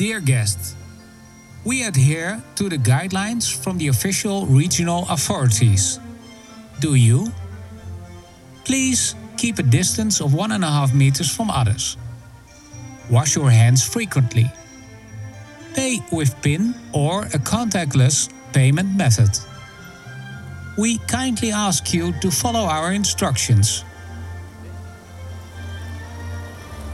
Dear guest, we adhere to the guidelines from the official regional authorities. Do you? Please keep a distance of one and a half meters from others. Wash your hands frequently. Pay with PIN or a contactless payment method. We kindly ask you to follow our instructions.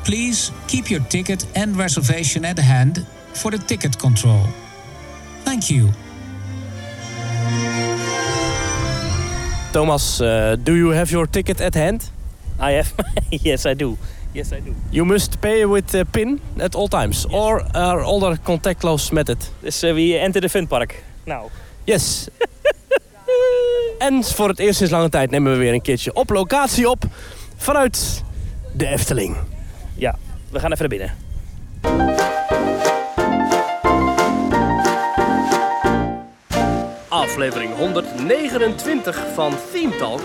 Please keep your ticket and reservation at hand for the ticket control. Thank you. Thomas, uh, do you have your ticket at hand? I have. yes, I do. Yes, I do. You must pay with uh, PIN at all times, or are other contactless method. Dus uh, we enter the fun park. Nou. Yes. en voor het eerst sinds lange tijd nemen we weer een keertje op locatie op vanuit de Efteling. We gaan even naar binnen. Aflevering 129 van Theme Talk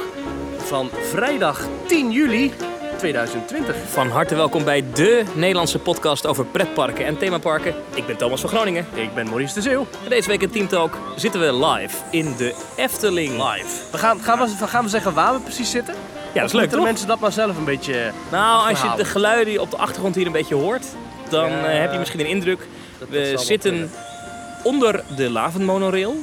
van vrijdag 10 juli 2020. Van harte welkom bij de Nederlandse podcast over pretparken en themaparken. Ik ben Thomas van Groningen. Ik ben Maurice de Zeeuw. En deze week in Team Talk zitten we live in de Efteling. Live. We gaan, gaan, we, gaan we zeggen waar we precies zitten? Ja, dat is leuk, de mensen dat maar zelf een beetje Nou, als je de geluiden op de achtergrond hier een beetje hoort... dan Ja. eh, heb je misschien een indruk. dat We wel zitten onder de lavenmonorail.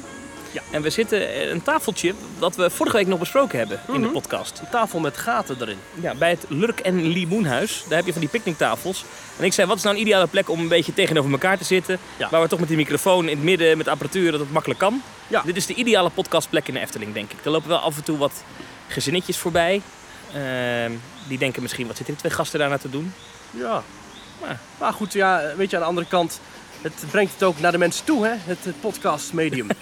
Ja. En we zitten eh, een tafeltje dat we vorige week nog besproken hebben in de Mhm. podcast. Een tafel met gaten erin. Ja, bij het Lurk en Limoenhuis. Daar heb je van die picknicktafels. En ik zei, wat is nou een ideale plek om een beetje tegenover elkaar te zitten? Ja. Waar we toch met die microfoon in het midden, met apparatuur, dat het makkelijk kan. Ja. Dit is de ideale podcastplek in de Efteling, denk ik. Er lopen wel af en toe wat gezinnetjes voorbij. Ehm, die denken misschien, wat zitten die twee gasten daar nou te doen? Ja. Maar- Maar goed, ja, weet je, aan de andere kant... Het brengt het ook naar de mensen toe, hè? Het, het podcastmedium.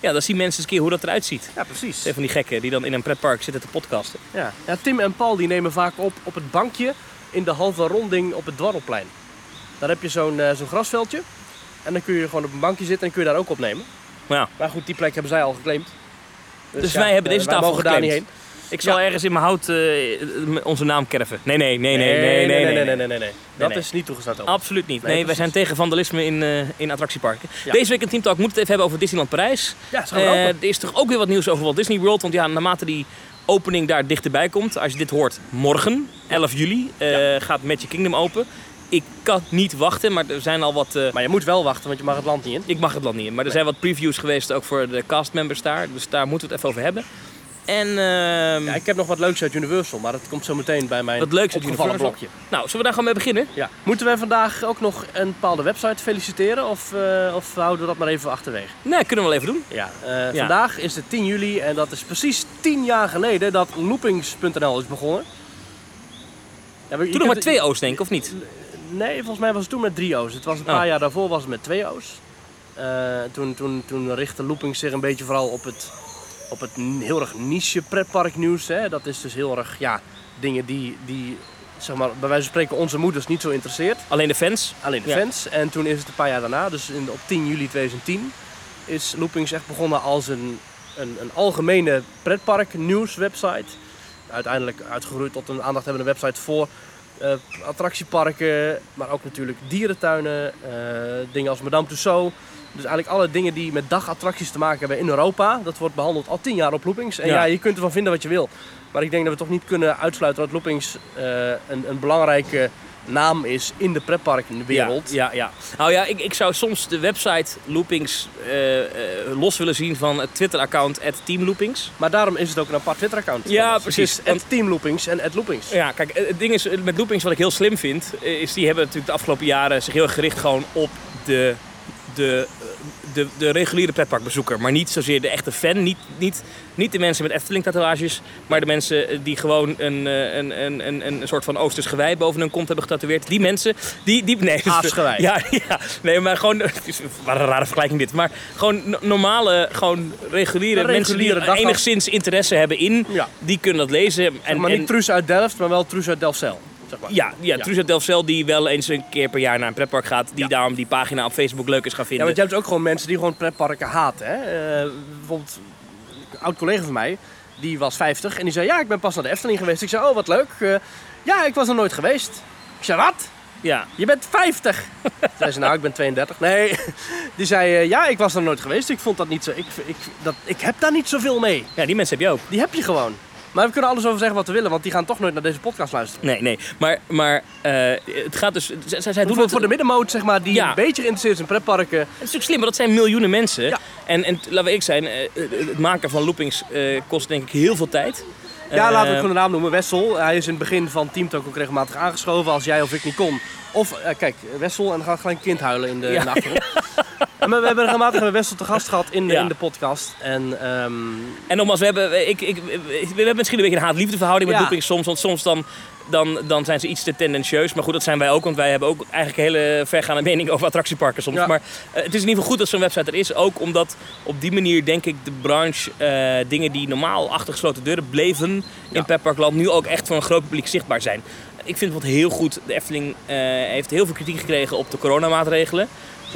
Ja, dan zien mensen eens een keer hoe dat eruit ziet. ja, precies. Twee van die gekken die dan in een pretpark zitten te podcasten. Ja. ja, Tim en Paul die nemen vaak op op het bankje in de halve ronding op het dwarrelplein. Daar heb je zo'n eh, zo'n grasveldje. En dan kun je gewoon op een bankje zitten en kun je daar ook opnemen. Maar ja, Maar goed, die plek hebben zij al geclaimd. Dus wij hebben eh, deze tafel mogen daar niet heen. Ik zal ergens in mijn hout eh, onze naam kerven. Nee, nee, nee, nee, nee, nee, nee. nee, nee, nee, nee, nee. Dat nee. is niet toegestaan. Absoluut niet. Nee, Nee, wij zijn tegen vandalisme in, eh, in attractieparken. Deze week in Team Talk moeten we het even hebben over Disneyland Parijs. Ja, Eh, er is toch ook weer wat nieuws over Walt Disney World. Want ja, naarmate die opening daar dichterbij komt, als je dit hoort, morgen, 11 juli, gaat Magic Kingdom open. Ik kan niet wachten, maar er zijn al wat... eh, Maar je moet wel wachten, want je mag het land niet in. ik mag het land niet in, maar er zijn wat previews geweest ook voor de castmembers daar. Dus daar moeten we het even over hebben. En ehm, Ja, ik heb nog wat leuks uit Universal, maar dat komt zo meteen bij mijn wat leuks uit Universal. blokje. Nou, zullen we daar gewoon mee beginnen? Ja. Moeten wij vandaag ook nog een bepaalde website feliciteren of, eh, of houden we dat maar even achterwege? Nee, kunnen we wel even doen. Ja, eh, Ja. vandaag is het 10 juli en dat is precies 10 jaar geleden dat loopings.nl is begonnen. Ja, we- Toen nog maar twee O's, denk ik, of niet? Nee, volgens mij was het toen met drie O's. Het was een Oh. paar jaar daarvoor was het met twee O's. Eh, toen, toen, toen richtte Loopings zich een beetje vooral op het, op het heel erg niche pretparknieuws. Hè. Dat is dus heel erg, ja, dingen die, die zeg maar, bij wijze van spreken onze moeders niet zo interesseert. Alleen de fans. Alleen de Ja. fans. En toen is het een paar jaar daarna, dus in, op 10 juli 2010, is Loopings echt begonnen als een, een, een algemene pretpark nieuwswebsite. Uiteindelijk uitgegroeid tot een aandachthebbende website voor eh, attractieparken, maar ook natuurlijk dierentuinen, eh, dingen als Madame Tussauds. Dus eigenlijk alle dingen die met dagattracties te maken hebben in Europa, dat wordt behandeld al 10 jaar op Loopings. En ja. Ja. je kunt ervan vinden wat je wil. Maar ik denk dat we toch niet kunnen uitsluiten dat Loopings eh, een, een belangrijke naam is in de pretparkenwereld. Ja, ja, ja. Nou ja, ik, ik zou soms de website Loopings eh, eh, los willen zien van het Twitter-account @teamloopings. Maar daarom is het ook een apart Twitter-account. Ja, precies. Het is at Team Loopings en Loopings. Ja, kijk, het ding is met Loopings wat ik heel slim vind, is die hebben natuurlijk de afgelopen jaren zich heel erg gericht gewoon op de, de, de, de reguliere pretparkbezoeker. Maar niet zozeer de echte fan. Niet, niet, niet de mensen met Efteling-tatoeages, maar de mensen eh, die gewoon een, eh, een, een, een, een soort van Oosters gewei boven hun kont hebben getatoeëerd. Die mensen, die... die nee, Aasgewei. Ja, ja, nee, maar gewoon... Wat een rare vergelijking dit. Maar gewoon no- normale, gewoon reguliere, De mensen die reguliere dag- enigszins interesse hebben in, Ja. die kunnen dat lezen. Zeg En, maar en- niet Truus uit Delft, maar wel Truus uit Delfzijl. Zeg maar. ja, ja, Ja. Truus uit Delfzijl die wel eens een keer per jaar naar een pretpark gaat. Die Ja. daarom die pagina op Facebook leuk is gaan Ja, vinden. want je hebt ook gewoon mensen die gewoon pretparken haten. Hè? Eh, bijvoorbeeld een oud collega van mij, die was 50 en die zei: Ja, ik ben pas naar de Efteling geweest. Ik zei: Oh, wat leuk. Eh, ja, ik was er nooit geweest. Ik zei: Wat? Ja. Je bent 50. zei ze, nou, ik ben 32. Nee, die zei, eh, ja, ik was er nooit geweest. Ik vond dat niet zo. Ik, ik, dat, ik heb daar niet zoveel mee. ja, die mensen heb je ook. Die heb je gewoon. Maar we kunnen alles over zeggen wat we willen, want die gaan toch nooit naar deze podcast luisteren. Nee, nee. Maar, maar eh, het gaat dus... Zij, zij doen Voor, het, voor de middenmoot, zeg maar, die Ja. een beetje geïnteresseerd is in pretparken. Het is natuurlijk slim, want dat zijn miljoenen mensen. Ja. En, en laten we ik zijn, eh, het maken van loopings eh, kost denk ik heel veel tijd. Ja, Eh, laten we gewoon de naam noemen. Wessel. Hij is in het begin van Team Talk ook regelmatig aangeschoven als jij of ik niet kon. Of, eh, kijk, Wessel en dan gaat gelijk een kind huilen in de, Ja. Ja, maar we hebben regelmatig een Wessel te gast gehad in, de- Ja. in de podcast. En ehm, En nogmaals, we hebben, ik, ik, we hebben misschien een beetje een haat-liefde verhouding met Ja. soms. Want soms dan, dan, dan zijn ze iets te tendentieus. Maar goed, dat zijn wij ook. Want wij hebben ook eigenlijk een hele vergaande mening over attractieparken soms. Ja. Maar eh, het is in ieder geval goed dat zo'n website er is. Ook omdat op die manier denk ik de branche eh, dingen die normaal achter gesloten deuren bleven in Ja. Petparkland nu ook echt voor een groot publiek zichtbaar zijn. Ik vind het heel goed. De Efteling eh, heeft heel veel kritiek gekregen op de coronamaatregelen.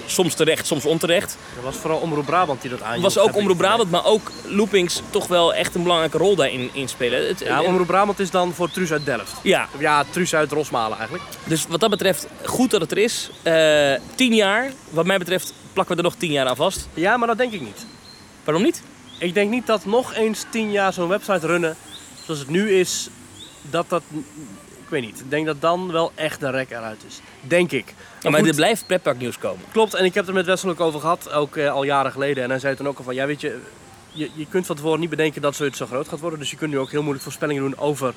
Soms terecht, soms onterecht. dat was vooral Omroep Brabant die dat aanjoeg. was ook Omroep. Brabant, maar ook loopings toch wel echt een belangrijke rol daarin in spelen. Het, Ja, Omroep Brabant is dan voor Truus uit Delft. ja, Ja, Truus uit Rosmalen eigenlijk. dus wat dat betreft goed dat het er is. Eh tien jaar, wat mij betreft plakken we er nog tien jaar aan vast. Ja, maar dat denk ik niet. Waarom niet? Ik denk niet dat nog eens tien jaar zo'n website runnen zoals het nu is, dat dat... Ik weet niet. Ik denk dat dan wel echt de rek eruit is. Denk ik. Ja, maar er blijft pretparknieuws komen. Klopt, en ik heb het er met Wessel ook over gehad, ook eh, al jaren geleden. En hij zei toen ook al van, ja weet je, je, je kunt van tevoren niet bedenken dat zoiets zo groot gaat worden. Dus je kunt nu ook heel moeilijk voorspellingen doen over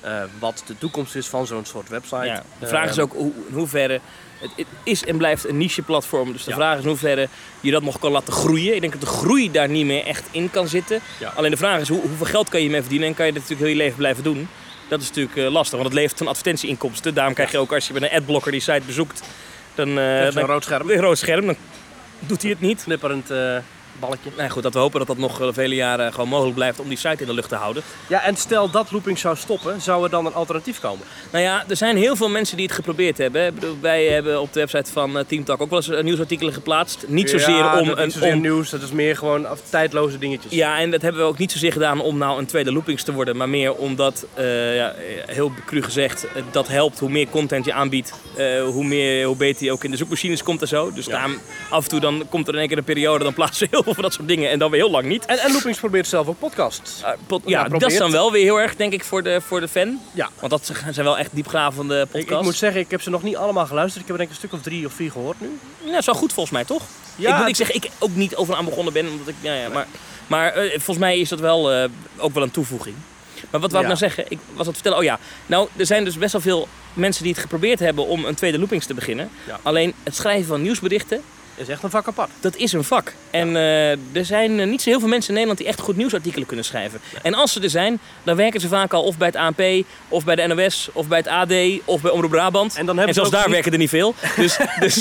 eh, wat de toekomst is van zo'n soort website. Ja, de vraag is Eh, ook hoe, in hoeverre... Het, het is en blijft een niche-platform. Dus de Ja. vraag is in hoeverre je dat nog kan laten groeien. Ik denk dat de groei daar niet meer echt in kan zitten. Ja. Alleen de vraag is hoe, hoeveel geld kan je mee verdienen en kan je dat natuurlijk heel je leven blijven doen. Dat is natuurlijk eh, lastig, want het levert van advertentieinkomsten. Daarom krijg je ook als je met een adblocker die site bezoekt, dan, eh zo'n dan rood scherm, een rood scherm, dan doet hij het niet. knipperend balkje. Nou goed, dat we hopen dat dat nog eh, vele jaren gewoon mogelijk blijft om die site in de lucht te houden. Ja, en stel dat looping zou stoppen, zou er dan een alternatief komen? Nou ja, er zijn heel veel mensen die het geprobeerd hebben. Wij hebben op de website van eh, Team Talk ook wel eens eh, nieuwsartikelen geplaatst. Niet zozeer ja, om een... niet zozeer om- nieuws, dat is meer gewoon tijdloze dingetjes. Ja, en dat hebben we ook niet zozeer gedaan om nou een tweede loopings te worden. Maar meer omdat, ja, heel cru gezegd, dat helpt hoe meer content je aanbiedt. hoe, meer, hoe beter je ook in de zoekmachines komt en zo. Dus Ja. af en toe dan komt er in één keer een periode, dan plaatsen we heel van dat soort dingen. En dan weer heel lang niet. En, en Loopings probeert zelf ook podcasts. Uh, pot- Ja, dat is dan wel weer heel erg, denk ik, voor de, voor de fan. Ja. Want dat zijn wel echt diepgravende Ik, podcasts. ik moet zeggen, ik heb ze nog niet allemaal geluisterd. Ik heb er denk ik een stuk of drie of vier gehoord nu. Ja, wel goed volgens mij, toch? Ja, ik moet ik zeggen, ik ook niet overal aan begonnen ben, omdat ik, ja, ja, maar, maar eh, volgens mij is dat wel eh, ook wel een toevoeging. Maar wat wou ik nou zeggen? Ik was aan het vertellen, oh ja, nou, er zijn dus best wel veel mensen die het geprobeerd hebben om een tweede loopings te beginnen. Ja. Alleen het schrijven van nieuwsberichten, is echt een vak apart. dat is een vak. En eh, er zijn eh, niet zo heel veel mensen in Nederland die echt goed nieuwsartikelen kunnen schrijven. En als ze er zijn, dan werken ze vaak al of bij het ANP, of bij de NOS, of bij het AD, of bij Omroep Brabant. En dan En hebben ze zelfs daar niet- werken er niet veel. Dus, dus,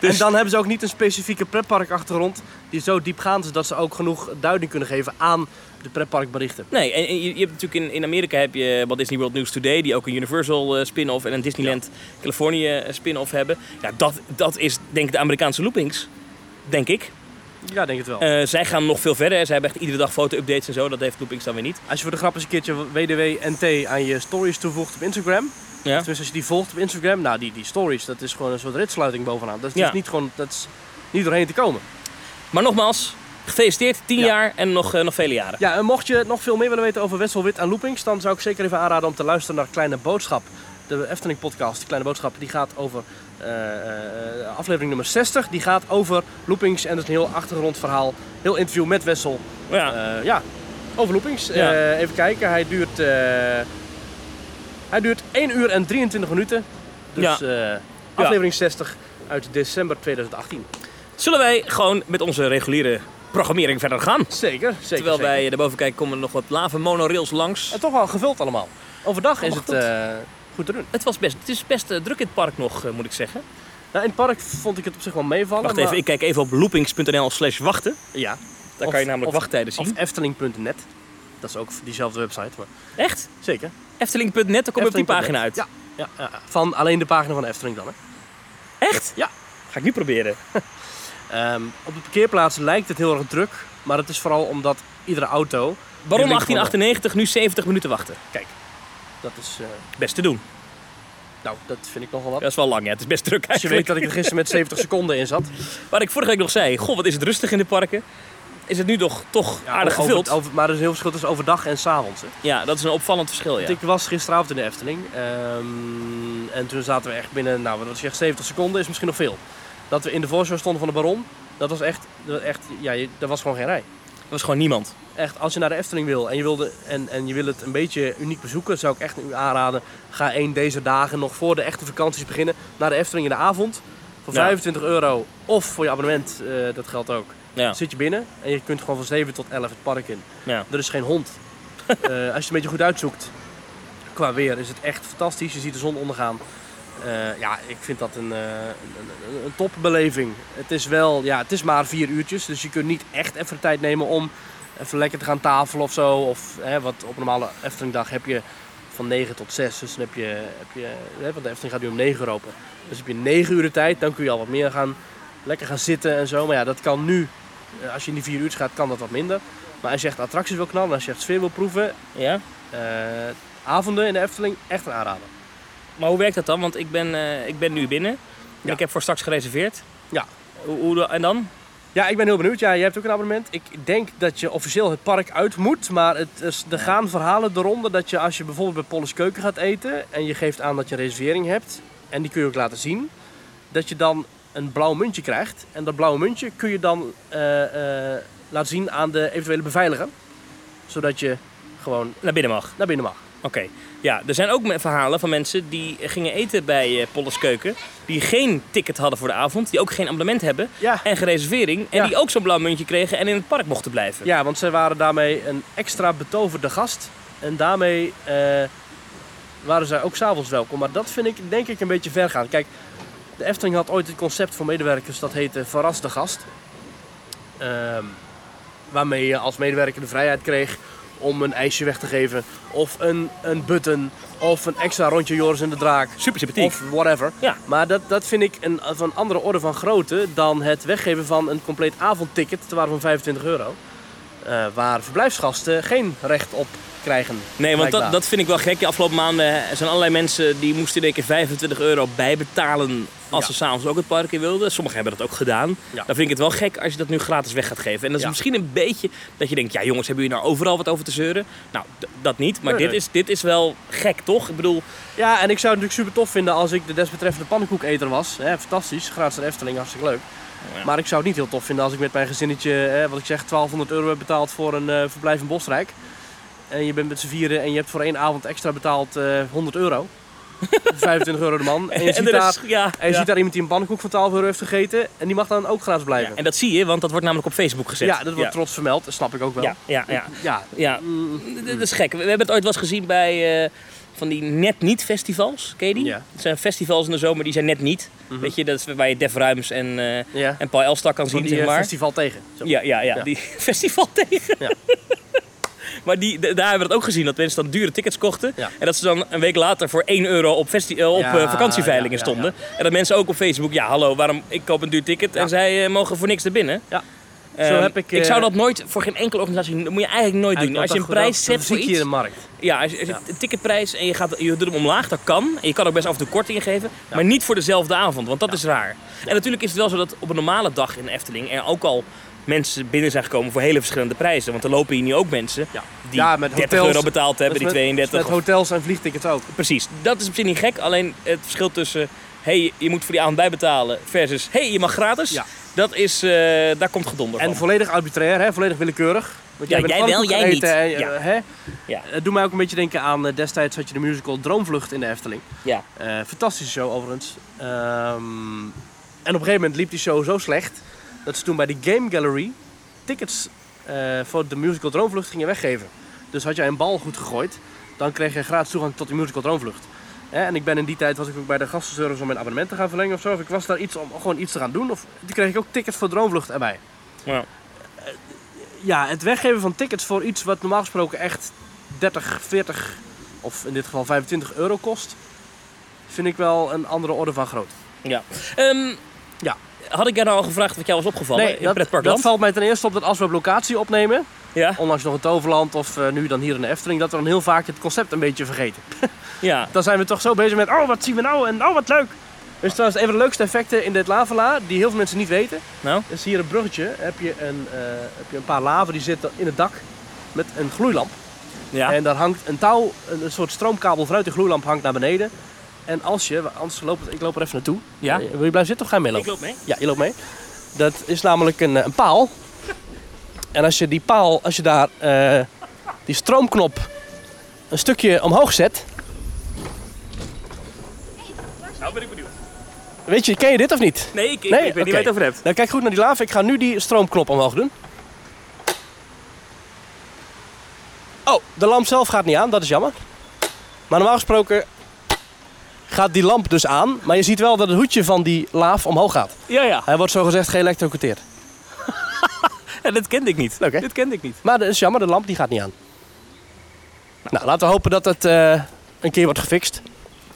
dus En dan hebben ze ook niet een specifieke pretparkachtergrond die zo diepgaand is dat ze ook genoeg duiding kunnen geven aan de pretparkberichten. Nee, en, en je, je hebt natuurlijk in, in Amerika heb je Walt Disney World News Today, die ook een Universal eh, spin-off en een Disneyland Californië eh, spin-off hebben. Ja, dat, dat is denk ik de Amerikaanse loopings. Denk ik. Ja, denk het wel. Eh, zij gaan nog veel verder. Zij hebben echt iedere dag foto-updates en zo. Dat heeft loopings dan weer niet. Als je voor de grap eens een keertje WDW-NT aan je stories toevoegt op Instagram. Ja. Tenminste, als je die volgt op Instagram. Nou, die, die stories, dat is gewoon een soort ritsluiting bovenaan. Dat is, Ja. dus niet gewoon, dat is niet doorheen te komen. Maar nogmaals, gefeliciteerd. 10 Ja. jaar en nog, eh, nog vele jaren. Ja, en mocht je nog veel meer willen weten over Wessel Wit en loopings, dan zou ik zeker even aanraden om te luisteren naar Kleine Boodschap. De Efteling podcast, Kleine Boodschap, die gaat over eh, eh, aflevering nummer 60. Die gaat over loopings en een heel achtergrondverhaal. Heel interview met Wessel. Ja. Ja, over loopings. Ja. Even kijken, hij duurt, hij duurt 1 uur en 23 minuten. Dus eh, aflevering 60 uit december 2018. Zullen wij gewoon met onze reguliere programmering verder gaan? Zeker, zeker. Terwijl zeker. wij erboven kijken komen er nog wat lave monorails langs. En toch wel gevuld allemaal. Overdag is het goed. eh, goed te doen. Het, was best, het is best eh, druk in het park nog, eh, moet ik zeggen. Nou, in het park vond ik het op zich wel meevallen. Wacht maar- even, ik kijk even op loopings.nl slash wachten. Ja. Daar Of- kan je namelijk of- wachttijden zien. Of efteling.net. Dat is ook diezelfde website. Maar Echt? zeker. Efteling.net, dan kom je op die pagina uit. Ja, ja, ja. Van alleen de pagina van Efteling dan. Hè. Echt? Ja. Ga ik nu proberen. Ehm, op de parkeerplaats lijkt het heel erg druk. Maar het is vooral omdat iedere auto... Waarom Die link 1898 nu 70 minuten wachten? Kijk, dat is... eh, Best te doen. Nou, dat vind ik nogal wat. Dat is wel lang, ja. Het is best druk Als je eigenlijk. weet dat ik er gisteren met 70 seconden in zat. Waar ik vorige week nog zei, goh, wat is het rustig in de parken. Is het nu toch, toch aardig over- gevuld. over- maar er is een heel verschil tussen overdag en s'avonds. hè. Ja, dat is een opvallend verschil, ja. Ik was gisteravond in de Efteling. ehm, en toen zaten we echt binnen, nou wat zeg 70 seconden is misschien nog veel. Dat we in de voorshow stonden van de Baron. Dat was echt, dat was echt ja, je, er was gewoon geen rij. Er was gewoon niemand. Echt, als je naar de Efteling wil en je, wilde, en, en je wil het een beetje uniek bezoeken, zou ik echt u aanraden. Ga één deze dagen nog voor de echte vakanties beginnen naar de Efteling in de avond. Voor Ja. 25 euro of voor je abonnement, eh, dat geldt ook. Ja, Zit je binnen en je kunt gewoon van 7 tot 11 het park in. ja. Er is geen hond. Eh, als je het een beetje goed uitzoekt, qua weer is het echt fantastisch. Je ziet de zon ondergaan. Eh, ja, ik vind dat een, eh, een, topbeleving. Het is wel, ja, het is maar vier uurtjes, dus je kunt niet echt even tijd nemen om even lekker te gaan tafelen of zo. Of hè, wat op een normale Eftelingdag heb je van 9 tot 6. Dus dan heb je, heb je hè, want de Efteling gaat nu om 9 uur open. Dus heb je 9 uur de tijd, dan kun je al wat meer gaan, lekker gaan zitten en zo. Maar ja, dat kan nu, eh, als je in die vier uur gaat, kan dat wat minder. Maar als je echt attracties wil knallen, als je echt sfeer wil proeven, ja? avonden in de Efteling, echt een aanrader. Maar hoe werkt dat dan? Want ik ben, eh, ik ben nu binnen. En Ja. ik heb voor straks gereserveerd. Ja. Hoe, hoe, en dan? Ja, ik ben heel benieuwd. Ja, jij hebt ook een abonnement. Ik denk dat je officieel het park uit moet. Maar het is, er gaan verhalen de ronde dat je als je bijvoorbeeld bij Polles Keuken gaat eten... en je geeft aan dat je een reservering hebt... en die kun je ook laten zien... dat je dan een blauw muntje krijgt. En dat blauwe muntje kun je dan eh, eh, laten zien aan de eventuele beveiliger. Zodat je gewoon Naar binnen mag. naar binnen mag. Oké. Ja, er zijn ook verhalen van mensen die gingen eten bij Polles Keuken. Die geen ticket hadden voor de avond. Die ook geen abonnement hebben. Ja, En geen reservering. En Ja. die ook zo'n blauw muntje kregen en in het park mochten blijven. Ja, want zij waren daarmee een extra betoverde gast. En daarmee eh, waren zij ook s'avonds welkom. Maar dat vind ik denk ik een beetje ver gaan. Kijk, de Efteling had ooit het concept voor medewerkers dat heette Verras de Gast. Ehm, waarmee je als medewerker de vrijheid kreeg om een ijsje weg te geven. Of een, een button. Of een extra rondje Joris in de Draak. Super sympathiek. Of whatever. Ja. Maar dat, dat vind ik een, van andere orde van grootte dan het weggeven van een compleet avondticket ter waarde van 25 euro. Eh, waar verblijfsgasten geen recht op krijgen. Nee, want dat, dat vind ik wel gek. De afgelopen maanden eh, zijn allerlei mensen die moesten in één keer 25 euro bijbetalen als Ja. ze s'avonds ook het park in wilden. Sommigen hebben dat ook gedaan. Ja. Dan vind ik het wel gek als je dat nu gratis weg gaat geven. En dat is Ja. misschien een beetje dat je denkt, ja jongens, hebben jullie nou overal wat over te zeuren? Nou, dat niet. Maar Nee, dit, nee. is, dit is wel gek, toch? Ik bedoel, Ja, en ik zou het natuurlijk super tof vinden als ik de desbetreffende pannenkoeketer was. Hè, fantastisch, gratis naar Efteling, hartstikke leuk. Ja. Maar ik zou het niet heel tof vinden als ik met mijn gezinnetje, hè, wat ik zeg, 1200 euro heb betaald voor een eh, verblijf in Bosrijk. En je bent met z'n vieren en je hebt voor één avond extra betaald eh 100 euro. 25 euro de man. En je, ziet, daar, ja, en je ja. ziet daar iemand die een pannenkoek van 12 euro heeft gegeten. En die mag dan ook gratis blijven. Ja, en dat zie je, want dat wordt namelijk op Facebook gezet. Ja, dat wordt trots vermeld, dat snap ik ook wel. ja, ja, ja. Ja, ja. Mm, Dat is gek. We hebben het ooit wel eens gezien bij eh, van die net niet festivals. Ken je die? Ja. Het zijn festivals in de zomer die zijn net niet. Mhm. Weet je, dat is waar je Def Ruims en, eh en Paul Elstak kan zien, die zeg eh, maar. festival tegen. Zo. Ja, ja, ja, Ja. die festival tegen. Maar die, daar hebben we het ook gezien, dat mensen dan dure tickets kochten. Ja. En dat ze dan een week later voor 1 euro op, eh, op Ja, eh, vakantieveilingen stonden. En dat mensen ook op Facebook, ja hallo, waarom, ik koop een duur ticket en zij eh, mogen voor niks naar binnen. Ja. Zo heb ik, ik zou dat nooit voor geen enkele organisatie, dat moet je eigenlijk nooit doen. Als je een prijs zet voor iets, in de markt. ja, als je, als je Ja. een ticketprijs en je, gaat, je doet hem omlaag, dat kan. En je kan ook best af en toe kortingen geven, maar niet voor dezelfde avond, want dat is raar. En natuurlijk is het wel zo dat op een normale dag in de Efteling er ook al mensen binnen zijn gekomen voor hele verschillende prijzen. Want er lopen hier nu ook mensen Ja. die Ja, met 30 hotels, euro betaald hebben, die met, 32. Met hotels en vliegtickets ook. Precies, dat is op zich niet gek. Alleen het verschil tussen, hey, je moet voor die avond bijbetalen versus, hey, je mag gratis. Ja. Dat is, eh, daar komt gedonder En van. volledig arbitrair, hè? volledig willekeurig. Want Ja, bent jij wel, jij eten niet. en, Ja. eh, hè? Ja. Het doet mij ook een beetje denken aan eh, destijds had je de musical Droomvlucht in de Efteling. Ja. Eh, fantastische show overigens. Ehm, en op een gegeven moment liep die show zo slecht dat ze toen bij de Game Gallery tickets eh, voor de musical Droomvlucht gingen weggeven. Dus had jij een bal goed gegooid, dan kreeg je gratis toegang tot die musical Droomvlucht. En ik ben in die tijd was ik ook bij de gastenservice om mijn abonnement te gaan verlengen of zo. Of ik was daar iets om gewoon iets te gaan doen. Of toen kreeg ik ook tickets voor Droomvlucht erbij. Ja. Ja, het weggeven van tickets voor iets wat normaal gesproken echt 30, 40 of in dit geval 25 euro kost, vind ik wel een andere orde van groot. Ja. Ehm, Ja. Had ik jou nou al gevraagd wat jou was opgevallen in dat, dat valt mij ten eerste op dat als we op locatie opnemen, Ja. onlangs nog het Toverland of eh, nu dan hier in de Efteling, dat we dan heel vaak het concept een beetje vergeten. Ja. Dan zijn we toch zo bezig met, oh wat zien we nou en oh wat leuk. Dus trouwens, een van de leukste effecten in dit lavala, die heel veel mensen niet weten, Nou? is hier een bruggetje. Heb je een, eh, heb je een paar laven die zitten in het dak met een gloeilamp. Ja. En daar hangt een touw, een, een soort stroomkabel vanuit de gloeilamp hangt naar beneden. En als je, anders loop, ik loop er even naartoe. Ja? Eh, Wil je blijven zitten of ga je Ik meelopen? loop mee. Ja, je loopt mee. Dat is namelijk een, eh, een paal. En als je die paal, als je daar eh, die stroomknop een stukje omhoog zet. Nou ben ik benieuwd. Weet je, ken je dit of niet? Nee, ik, ik, Nee? ik weet niet waar je het over hebt. Nou, kijk goed naar die lava. Ik ga nu die stroomknop omhoog doen. Oh, de lamp zelf gaat niet aan. Dat is jammer. Maar normaal gesproken gaat die lamp dus aan. Maar je ziet wel dat het hoedje van die laaf omhoog gaat. Ja, ja. Hij wordt zogezegd geëlektrocuteerd. En dit kende ik niet. Oké. Dit kende ik niet. Maar dat is jammer, de lamp die gaat niet aan. Nou, laten we hopen dat het eh, een keer wordt gefixt.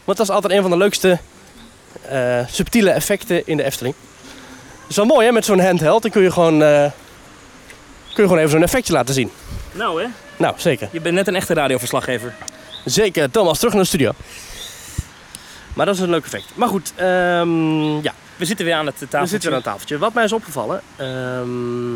Want dat is altijd een van de leukste eh, subtiele effecten in de Efteling. Het is wel mooi hè, met zo'n handheld. Dan kun je gewoon, eh, kun je gewoon even zo'n effectje laten zien. Nou hè, Nou, zeker. je bent net een echte radioverslaggever. Zeker. Thomas, terug naar de studio. Maar dat is een leuk effect. Maar goed, ehm, ja, We zitten weer aan het tafeltje. we zitten weer aan het tafeltje. Wat mij is opgevallen... ehm,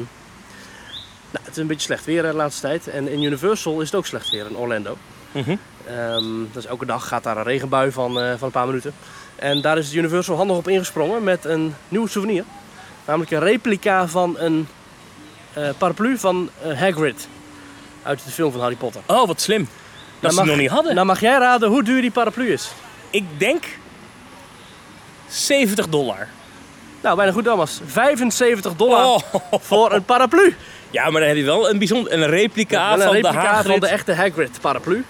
nou, het is een beetje slecht weer de laatste tijd. En in Universal is het ook slecht weer in Orlando. Mhm. Ehm, dus elke dag gaat daar een regenbui van, eh, van een paar minuten. En daar is Universal handig op ingesprongen met een nieuw souvenir. Namelijk een replica van een eh, paraplu van eh, Hagrid. Uit de film van Harry Potter. Oh, wat slim. Dat Nou ze mag- nog niet hadden. Nou mag jij raden hoe duur die paraplu is. Ik denk 70 dollar. Nou, bijna goed Thomas. 75 dollar Oh. voor een paraplu. Ja, maar dan heb je wel een bijzonder een replica Wel een van replica de Hagrid. van de echte Hagrid paraplu.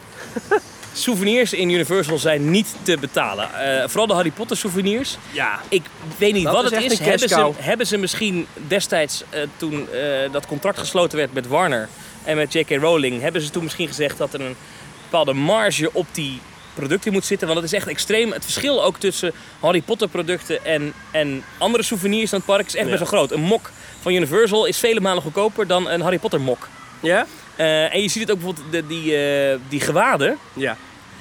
Souvenirs in Universal zijn niet te betalen. Eh, vooral de Harry Potter souvenirs. Ja. Ik weet niet Dat wat is het is. Hebben ze, hebben ze misschien destijds, eh, toen eh, dat contract gesloten werd met Warner en met J.K. Rowling, hebben ze toen misschien gezegd dat er een bepaalde marge op die producten moet zitten? Want het is echt extreem. Het verschil ook tussen Harry Potter producten en, en andere souvenirs in het park is echt Ja. best wel groot. Een mok van Universal is vele malen goedkoper dan een Harry Potter mok. Ja? Eh, en je ziet het ook bijvoorbeeld, de, die, eh, die gewaden. Ja.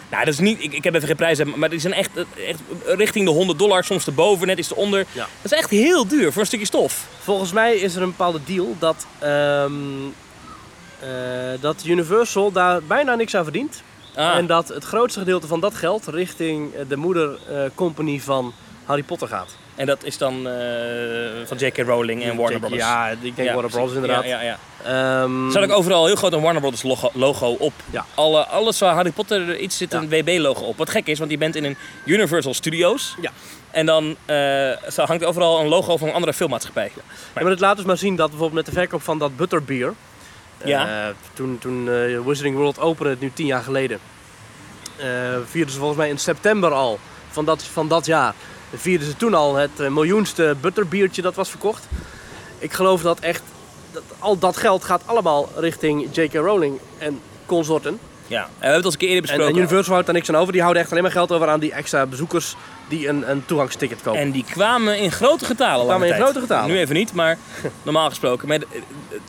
Nou, dat is niet, ik, ik heb even geen prijzen, maar die zijn echt, echt richting de 100 dollar, soms erboven, net iets eronder. Ja. Dat is echt heel duur voor een stukje stof. Volgens mij is er een bepaalde deal dat, ehm, eh, dat Universal daar bijna niks aan verdient. Ah, En dat het grootste gedeelte van dat geld richting eh, de moedercompany van Harry Potter gaat. en dat is dan eh, van J.K. Rowling en Warner Brothers. Ja, ik denk Ja, Warner Bros. precies. inderdaad. Ja, ja, ja. Ehm, Er staat ook overal heel groot een Warner Brothers logo, logo op. Ja. Alle, alles waar Harry Potter iets zit een WB-logo op. Wat gek is, want je bent in een Universal Studios. Ja. En dan eh, zo hangt overal een logo van een andere filmmaatschappij. Ja, maar het laat dus maar zien dat bijvoorbeeld met de verkoop van dat Butterbeer. Ja. eh, toen toen eh, Wizarding World opende, nu tien jaar geleden. eh vierden ze volgens mij in september al van dat, van dat jaar. Vierden ze toen al het miljoenste Butterbiertje dat was verkocht. Ik geloof dat echt, dat, al dat geld gaat allemaal richting J.K. Rowling en consorten. Ja. En we hebben het al eens een keer eerder En, besproken. en Universal houdt daar niks aan over. Die houden echt alleen maar geld over aan die extra bezoekers die een, een toegangsticket kopen. En die kwamen in grote getalen. Kwamen in tijd. grote getalen. Nu even niet, maar normaal gesproken. Maar eh,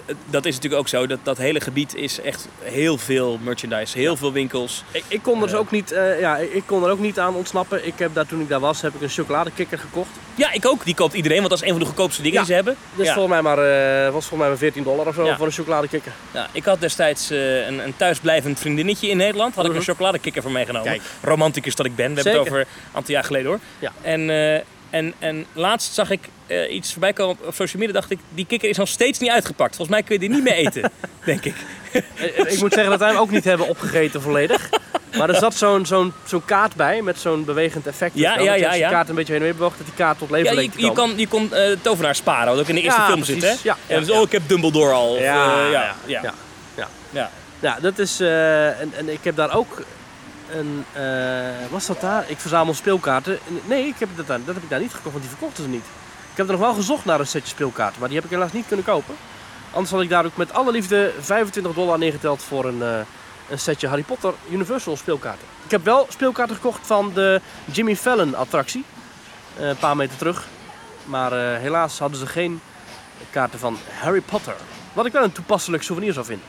eh, dat is natuurlijk ook zo. Dat, dat hele gebied is echt heel veel merchandise. Heel veel winkels. Ik, ik kon er dus ook niet, eh, ja, ik ik kon er ook niet aan ontsnappen. Ik heb daar, toen ik daar was, heb ik een chocoladekikker gekocht. Ja, ik ook. Die koopt iedereen, want dat is een van de goedkoopste dingen die ze hebben. Dus volgens mij maar, eh, was volgens mij maar 14 dollar of zo voor een chocoladekikker. Ja, ik had destijds eh, een, een thuisblijvend vriendinnetje in Nederland. Had ik Mhm. een chocoladekikker voor meegenomen. Kijk. Romanticus dat ik ben. We hebben het over een aantal jaar geleden hoor. Ja. En, eh, en, en laatst zag ik eh, iets voorbij komen op social media. Dacht ik, die kikker is nog steeds niet uitgepakt. Volgens mij kun je die niet meer eten, denk ik. Eh, ik moet zeggen dat wij hem ook niet hebben opgegeten volledig. Maar er zat zo'n zo'n zo'n kaart bij met zo'n bewegend effect. Ja, ja, ja, Als je kaart een beetje heen en weer bewoog, dat die kaart tot leven Ja, je, je, kan, je kon eh tovenaar sparen, wat ook in de eerste Ja, film precies. zit, hè? Ja, ja, dus, oh, ik heb Dumbledore al. Of, Ja, ja, ja, ja. ja. Ja. Ja. Ja, dat is. en, en ik heb daar ook een. eh, was dat daar? Ik verzamel speelkaarten. Nee, ik heb dat, daar, dat heb ik daar niet gekocht, want die verkochten ze niet. Ik heb er nog wel gezocht naar een setje speelkaarten, maar die heb ik helaas niet kunnen kopen. Anders had ik daar ook met alle liefde 25 dollar neergeteld voor een, eh, een setje Harry Potter Universal speelkaarten. Ik heb wel speelkaarten gekocht van de Jimmy Fallon attractie. eh, een paar meter terug. Maar helaas hadden ze geen kaarten van Harry Potter. Wat ik wel een toepasselijk souvenir zou vinden.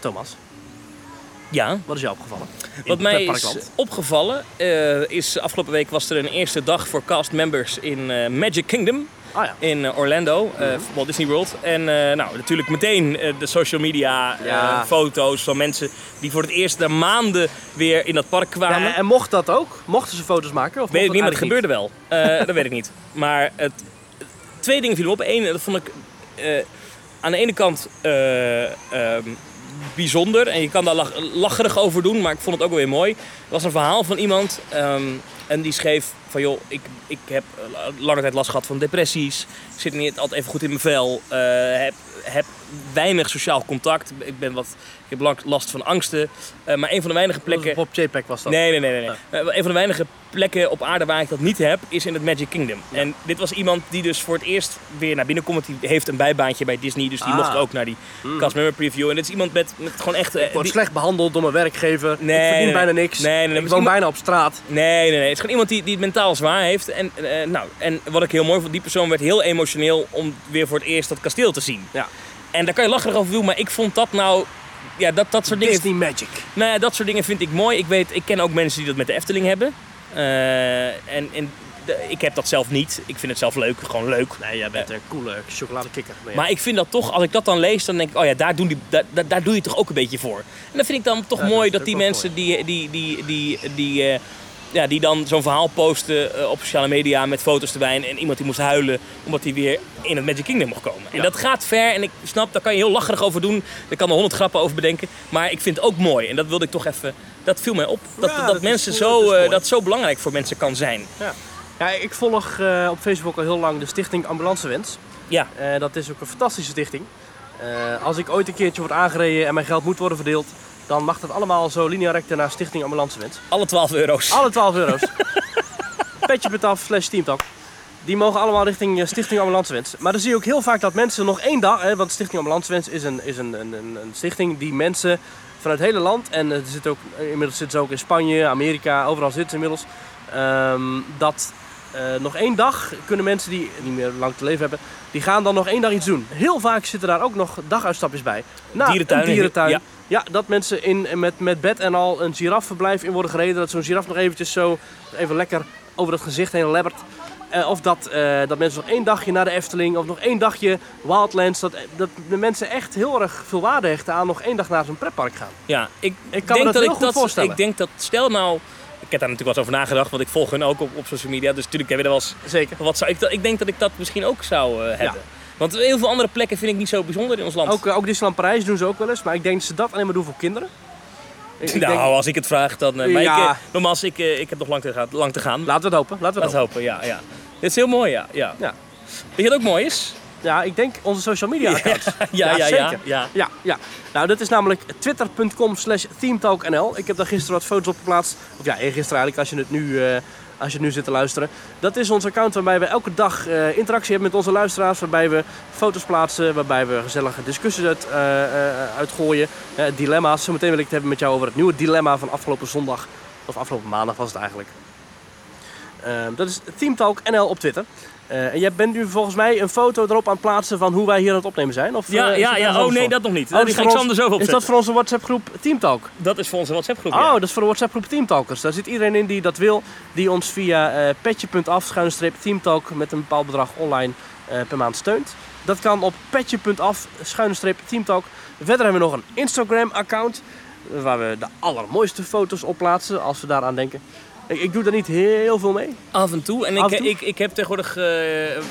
Thomas. Ja, Wat is jou opgevallen? In wat mij is opgevallen eh, is afgelopen week was er een eerste dag voor cast members in eh, Magic Kingdom. Ah ja. in eh, Orlando, eh, Walt Disney World. En nou, natuurlijk meteen de social media Ja. foto's van mensen die voor het eerst na maanden weer in dat park kwamen. Ja, en mocht dat ook? Mochten ze foto's maken? Of weet ik niet, maar het gebeurde wel. Dat weet ik niet. Maar het, twee dingen vielen me op. Eén, dat vond ik aan de ene kant eh, ehm, bijzonder. En je kan daar lach- lacherig over doen, maar ik vond het ook wel weer mooi. Er was een verhaal van iemand ehm, en die schreef van joh, ik, ik heb eh, lange tijd last gehad van depressies. Ik zit niet altijd even goed in mijn vel. eh, heb, heb weinig sociaal contact. Ik, ben wat, ik heb last van angsten. Eh, maar een van de weinige plekken... Op JPEG was dat. Nee, nee, nee. nee. nee. Eh, een van de weinige plekken op aarde waar ik dat niet heb, is in het Magic Kingdom. En dit was iemand die dus voor het eerst weer naar binnen komt. Die heeft een bijbaantje bij Disney, dus die Ah. mocht ook naar die cast member preview. En dit is iemand met, met gewoon echt... Ik word die- slecht behandeld door mijn werkgever. Nee, ik verdien nee, bijna niks. Nee, nee, nee, ik woon bijna op straat. Nee, nee, nee. Het is gewoon iemand die, die het mentaal zwaar heeft. En, eh, nou, en wat ik heel mooi vond, die persoon werd heel emotioneel om weer voor het eerst dat kasteel te zien. Ja. En daar kan je lacherig over doen, maar ik vond dat nou... Ja, dat, dat soort dingen Disney Magic. Nou ja, dat soort dingen vind ik mooi. Ik, weet, ik ken ook mensen die dat met de Efteling hebben. Eh, en en de- ik heb dat zelf niet. Ik vind het zelf leuk, gewoon leuk. Nee, jij bent een coole chocoladekikker. Nee, Maar ik vind dat toch, als ik dat dan lees, dan denk ik, oh ja, daar, doen die, daar, daar, doe je toch ook een beetje voor. En dan vind ik dan toch Ja, mooi dat, die mensen die, die, die, die, die, eh, ja, die dan zo'n verhaal posten eh, op sociale media met foto's erbij. En, en iemand die moest huilen omdat hij weer in het Magic Kingdom mocht komen. En Ja. dat gaat ver en ik snap, daar kan je heel lacherig over doen. Daar kan er honderd grappen over bedenken. Maar ik vind het ook mooi. En dat wilde ik toch even, dat viel mij op. Dat, Ja, dat, mensen cool, zo, dat eh, dat zo belangrijk voor mensen kan zijn. Ja, ik volg eh, op Facebook al heel lang de stichting Ambulancewens. Ja, dat is ook een fantastische stichting. Als ik ooit een keertje word aangereden en mijn geld moet worden verdeeld, dan mag dat allemaal zo linea recta naar Stichting Ambulancewens. alle 12 euro's. Alle 12 euro's. Petje.af slash teamtalk. Die mogen allemaal richting eh, Stichting Ambulancewens. Maar dan zie je ook heel vaak dat mensen nog één dag... Hè, want Stichting Ambulancewens is, een, is een, een, een, stichting die mensen vanuit het hele land... en eh, er zit ook, eh, inmiddels zitten ze ook in Spanje, Amerika, overal zitten ze inmiddels... ehm, dat nog één dag kunnen mensen die niet meer lang te leven hebben... die gaan dan nog één dag iets doen. Heel vaak zitten daar ook nog daguitstapjes bij. Nou, Dierentuin, Een dierentuin. ja. Ja, dat mensen in, met, met bed en al een giraffenverblijf in worden gereden. Dat zo'n giraf nog eventjes zo even lekker over het gezicht heen lebbert. Eh, of dat, eh, dat mensen nog één dagje naar de Efteling of nog één dagje Wildlands. Dat, dat de mensen echt heel erg veel waarde hechten aan nog één dag naar zo'n pretpark gaan. Ja, ik, Ik kan me denk dat heel ik goed dat, voorstellen. Ik denk dat, stel nou, ik heb daar natuurlijk wel eens over nagedacht, want ik volg hun ook op, op social media. Dus natuurlijk hebben we er wel eens, Zeker. wat zou ik, ik denk dat ik dat misschien ook zou eh, hebben. Want heel veel andere plekken vind ik niet zo bijzonder in ons land. Ook, eh, ook Disneyland Parijs doen ze ook wel eens. Maar ik denk dat ze dat alleen maar doen voor kinderen. Ik, ik nou, denk, als ik het vraag, dan. eh, maar ik, Ja. eh, nogmaals, ik, ik heb nog lang te, gaan, lang te gaan. laten we het hopen. Laten we het Laten hopen. ja, ja. Dit is heel mooi, ja. ja. Ja. Weet je wat ook mooi is? Ja, ik denk onze social media accounts. ja, ja, ja, zeker. ja. Ja, ja. Nou, dat is namelijk twitter.com slash themetalknl. Ik heb daar gisteren wat foto's op geplaatst. Of ja, eergisteren eigenlijk, als je het nu, als je nu zit te luisteren. Dat is ons account waarbij we elke dag eh, interactie hebben met onze luisteraars. Waarbij we foto's plaatsen, waarbij we gezellige discussies uit, eh, eh, uitgooien. Dilemma's. Zometeen wil ik het hebben met jou over het nieuwe dilemma van afgelopen zondag. Of afgelopen maandag was het eigenlijk. Ehm, dat is Teamtalk NL op Twitter. Eh, en jij bent nu volgens mij een foto erop aan het plaatsen van hoe wij hier aan het opnemen zijn. Of, Ja, eh, ja, ja. Oh nee, dat nog niet. Oh, dat die ga ik zo Is dat voor onze WhatsApp groep Teamtalk? Dat is voor onze WhatsApp groep. Oh, dat is voor de WhatsApp groep Teamtalkers. Daar zit iedereen in die dat wil. Die ons via eh petje.af schuinstreep Teamtalk met een bepaald bedrag online per maand steunt. Dat kan op petje.af schuinstreep Teamtalk. Verder hebben we nog een Instagram account. Waar we de allermooiste foto's op plaatsen als we daaraan denken. Ik, ik doe daar niet heel veel mee. Af en toe. En ik, en toe? Ik, ik heb tegenwoordig eh,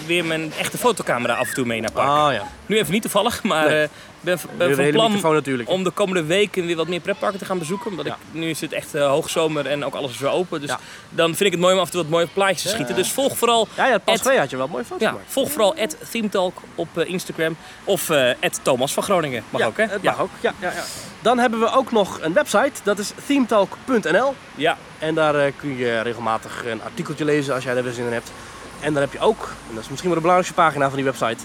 weer mijn echte fotocamera af en toe mee naar park. Ah ja. Nu even niet toevallig, maar Nee. eh, ben, ben van plan om de komende weken weer wat meer pretparken te gaan bezoeken. Omdat Ja. ik, nu is het echt eh, hoogzomer en ook alles is weer open. Dus Ja. dan vind ik het mooi om af en toe wat mooie plaatjes te schieten. Dus volg vooral, Ja, ja, pas twee had je wel mooie foto's ja, volg vooral @themetalk op eh, Instagram. Of eh Thomas van Groningen. Mag ook hè? Het ja. mag ook. Ja, ja, ja. Dan hebben we ook nog een website. Dat is themetalk.nl. Ja. En daar kun je regelmatig een artikeltje lezen als jij daar weer zin in hebt. En dan heb je ook, en dat is misschien wel de belangrijkste pagina van die website,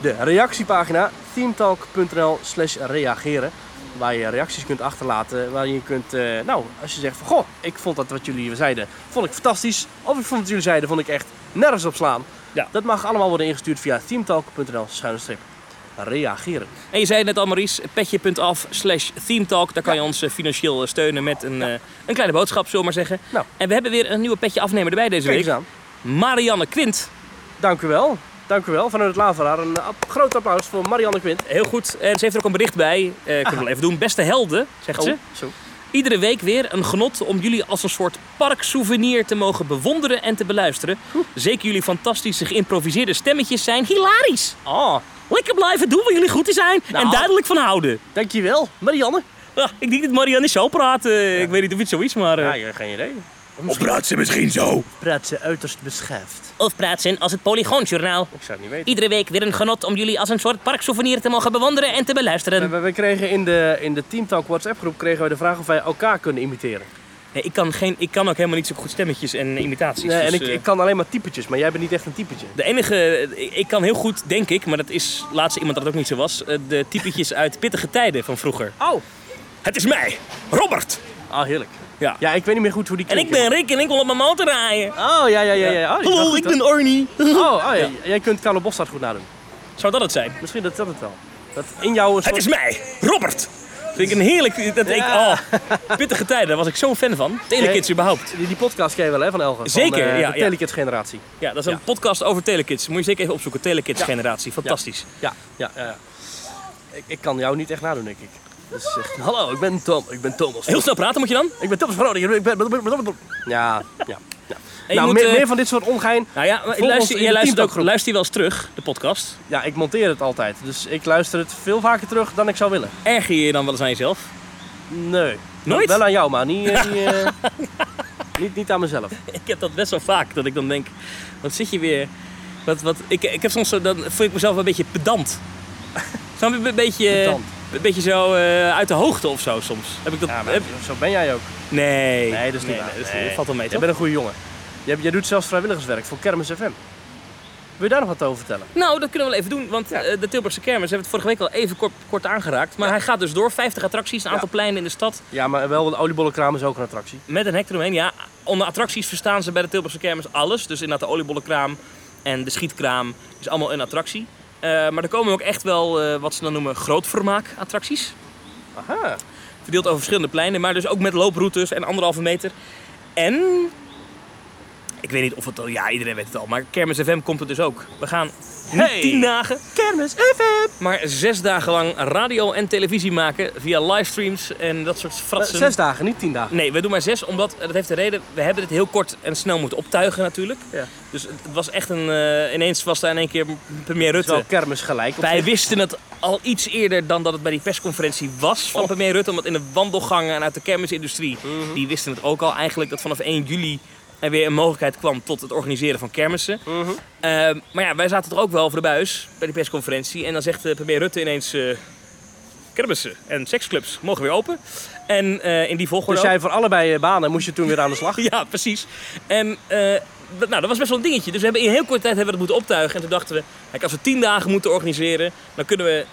de reactiepagina themetalk.nl slash reageren. Waar je reacties kunt achterlaten. Waar je kunt, eh, nou, als je zegt van goh, ik vond dat wat jullie zeiden, vond ik fantastisch. Of ik vond wat jullie zeiden, vond ik echt nergens op slaan. Ja. Dat mag allemaal worden ingestuurd via themetalk.nl schuine strip reageren. En je zei het net al, Maurice, petje.af slash themetalk. Daar kan je ons eh, financieel eh, steunen met een, een kleine boodschap, zullen we maar zeggen. Nou. En we hebben weer een nieuwe petje afnemer erbij deze Kijk week. aan. Marianne Quint. Dank u wel. Dank u wel vanuit het Laveraar. Een groot applaus voor Marianne Quint. Heel goed. En ze heeft er ook een bericht bij. Eh ik kan wel even doen. Beste helden, zegt ze. Oh, zo. Iedere week weer een genot om jullie als een soort parksouvenir te mogen bewonderen en te beluisteren. Zeker jullie fantastische geïmproviseerde stemmetjes zijn hilarisch. Oh, Lekker blijven doen waar jullie goed in zijn en Nou. duidelijk van houden. dankjewel. Marianne. Ah, ik denk dat Marianne zo praat. eh, Ik weet niet of het zo is, maar... eh, Ja, geen idee. Of praat ze misschien zo? Praat ze uiterst beschaafd. Of praat ze als het Polygoonjournaal. Ik zou het niet weten. Iedere week weer een genot om jullie als een soort parksouvenir te mogen bewonderen en te beluisteren. we- we kregen in de, in de Team Talk WhatsApp groep kregen we de vraag of wij elkaar kunnen imiteren. Nee, ik, kan geen, ik kan ook helemaal niet zo goed stemmetjes en imitaties. Nee, en dus, ik, eh, ik kan alleen maar typetjes, maar jij bent niet echt een typetje. De enige, ik, ik kan heel goed, denk ik, maar dat is laatst iemand dat het ook niet zo was, eh, de typetjes uit pittige tijden van vroeger. Oh. Het is mij, Robert. Ah, heerlijk. Ja. Ja, ik weet niet meer goed hoe die En ik ben Rick en ik wil op mijn motor rijden. Oh, ja, ja, ja. ja. Oh, Hallo, goed, ik ben Arnie. Oh, oh ja. Jij kunt Carlo Bossard goed nadoen. Zou dat het zijn? Misschien dat dat het wel. Dat in jou een Het is mij, Robert. Vind ik een heerlijk, dat ik, oh, pittige tijden, daar was ik zo'n fan van. Telekids überhaupt. Die, die podcast ken je wel, hè, van Elger? Zeker, van, eh, ja, De ja. Telekids generatie. Ja, dat is een Ja. podcast over Telekids. Moet je zeker even opzoeken, Telekids generatie, fantastisch. Ja, ja, ja. ja. Ik, ik kan jou niet echt nadoen, denk ik. Dus hallo, ik ben Tom. Ik ben Thomas. Heel snel praten moet je dan? Ik ben Thomas Groningen. Ik ben... Ja, ja. ja. En Nou, moet, meer, eh, meer van dit soort ongein. Nou ja, maar luister, jij luistert ook, luister je wel eens terug, de podcast. Ja, ik monteer het altijd. Dus ik luister het veel vaker terug dan ik zou willen. Erger je je dan wel eens aan jezelf? Nee. Nooit? Wel aan jou, maar niet, eh, niet, eh, niet, niet aan mezelf. Ik heb dat best wel vaak, dat ik dan denk, wat zit je weer... Wat, wat, ik, ik heb soms zo, dan voel ik mezelf een beetje pedant. Je, een beetje, Pedant. Een beetje zo eh, uit de hoogte of zo soms. Heb ik dat... Ja, heb- zo ben jij ook. nee. Nee, dat is niet waar. dat, Nee. valt wel mee, toch? bent een goede jongen. Jij, jij doet zelfs vrijwilligerswerk voor Kermis FM. Wil je daar nog wat over vertellen? Nou, dat kunnen we wel even doen, want Ja. eh, de Tilburgse kermis hebben we het vorige week al even kort, kort aangeraakt. Maar hij gaat dus door, 50 attracties, een aantal pleinen in de stad. Ja, maar wel de oliebollenkraam is ook een attractie. Met een hek eromheen, ja. Onder attracties verstaan ze bij de Tilburgse kermis alles. Dus inderdaad de oliebollenkraam en de schietkraam is allemaal een attractie. Eh, maar er komen ook echt wel eh, wat ze dan noemen grootvermaak attracties. Aha. Verdeeld over verschillende pleinen, maar dus ook met looproutes en anderhalve meter. En, ik weet niet of het al, ja iedereen weet het al, maar Kermis FM komt er dus ook. We gaan niet tien dagen, Kermis FM! maar zes dagen lang radio en televisie maken via livestreams en dat soort fratsen. Zes dagen, niet tien dagen. Nee, we doen maar zes, omdat, dat heeft de reden, we hebben dit heel kort en snel moeten optuigen natuurlijk. Ja. Dus het het was echt een, eh, ineens was daar in één keer premier Het is wel Rutte. kermis gelijk. Wij zich. wisten het al iets eerder dan dat het bij die persconferentie was van Oh. premier Rutte. Omdat in de wandelgangen en uit de kermisindustrie, Mhm. die wisten het ook al eigenlijk dat vanaf 1 juli er weer een mogelijkheid kwam tot het organiseren van kermissen. Mhm. Eh, maar ja, wij zaten er ook wel voor de buis bij die persconferentie. En dan zegt eh, premier Rutte ineens, eh, kermissen en seksclubs mogen weer open. En eh, in die volgorde Dus jij voor allebei banen moest je toen weer aan de slag. Ja, precies. En dat- nou, dat was best wel een dingetje. Dus we hebben in heel korte tijd hebben we dat moeten optuigen. En toen dachten we, kijk, als we tien dagen moeten organiseren, dan kunnen we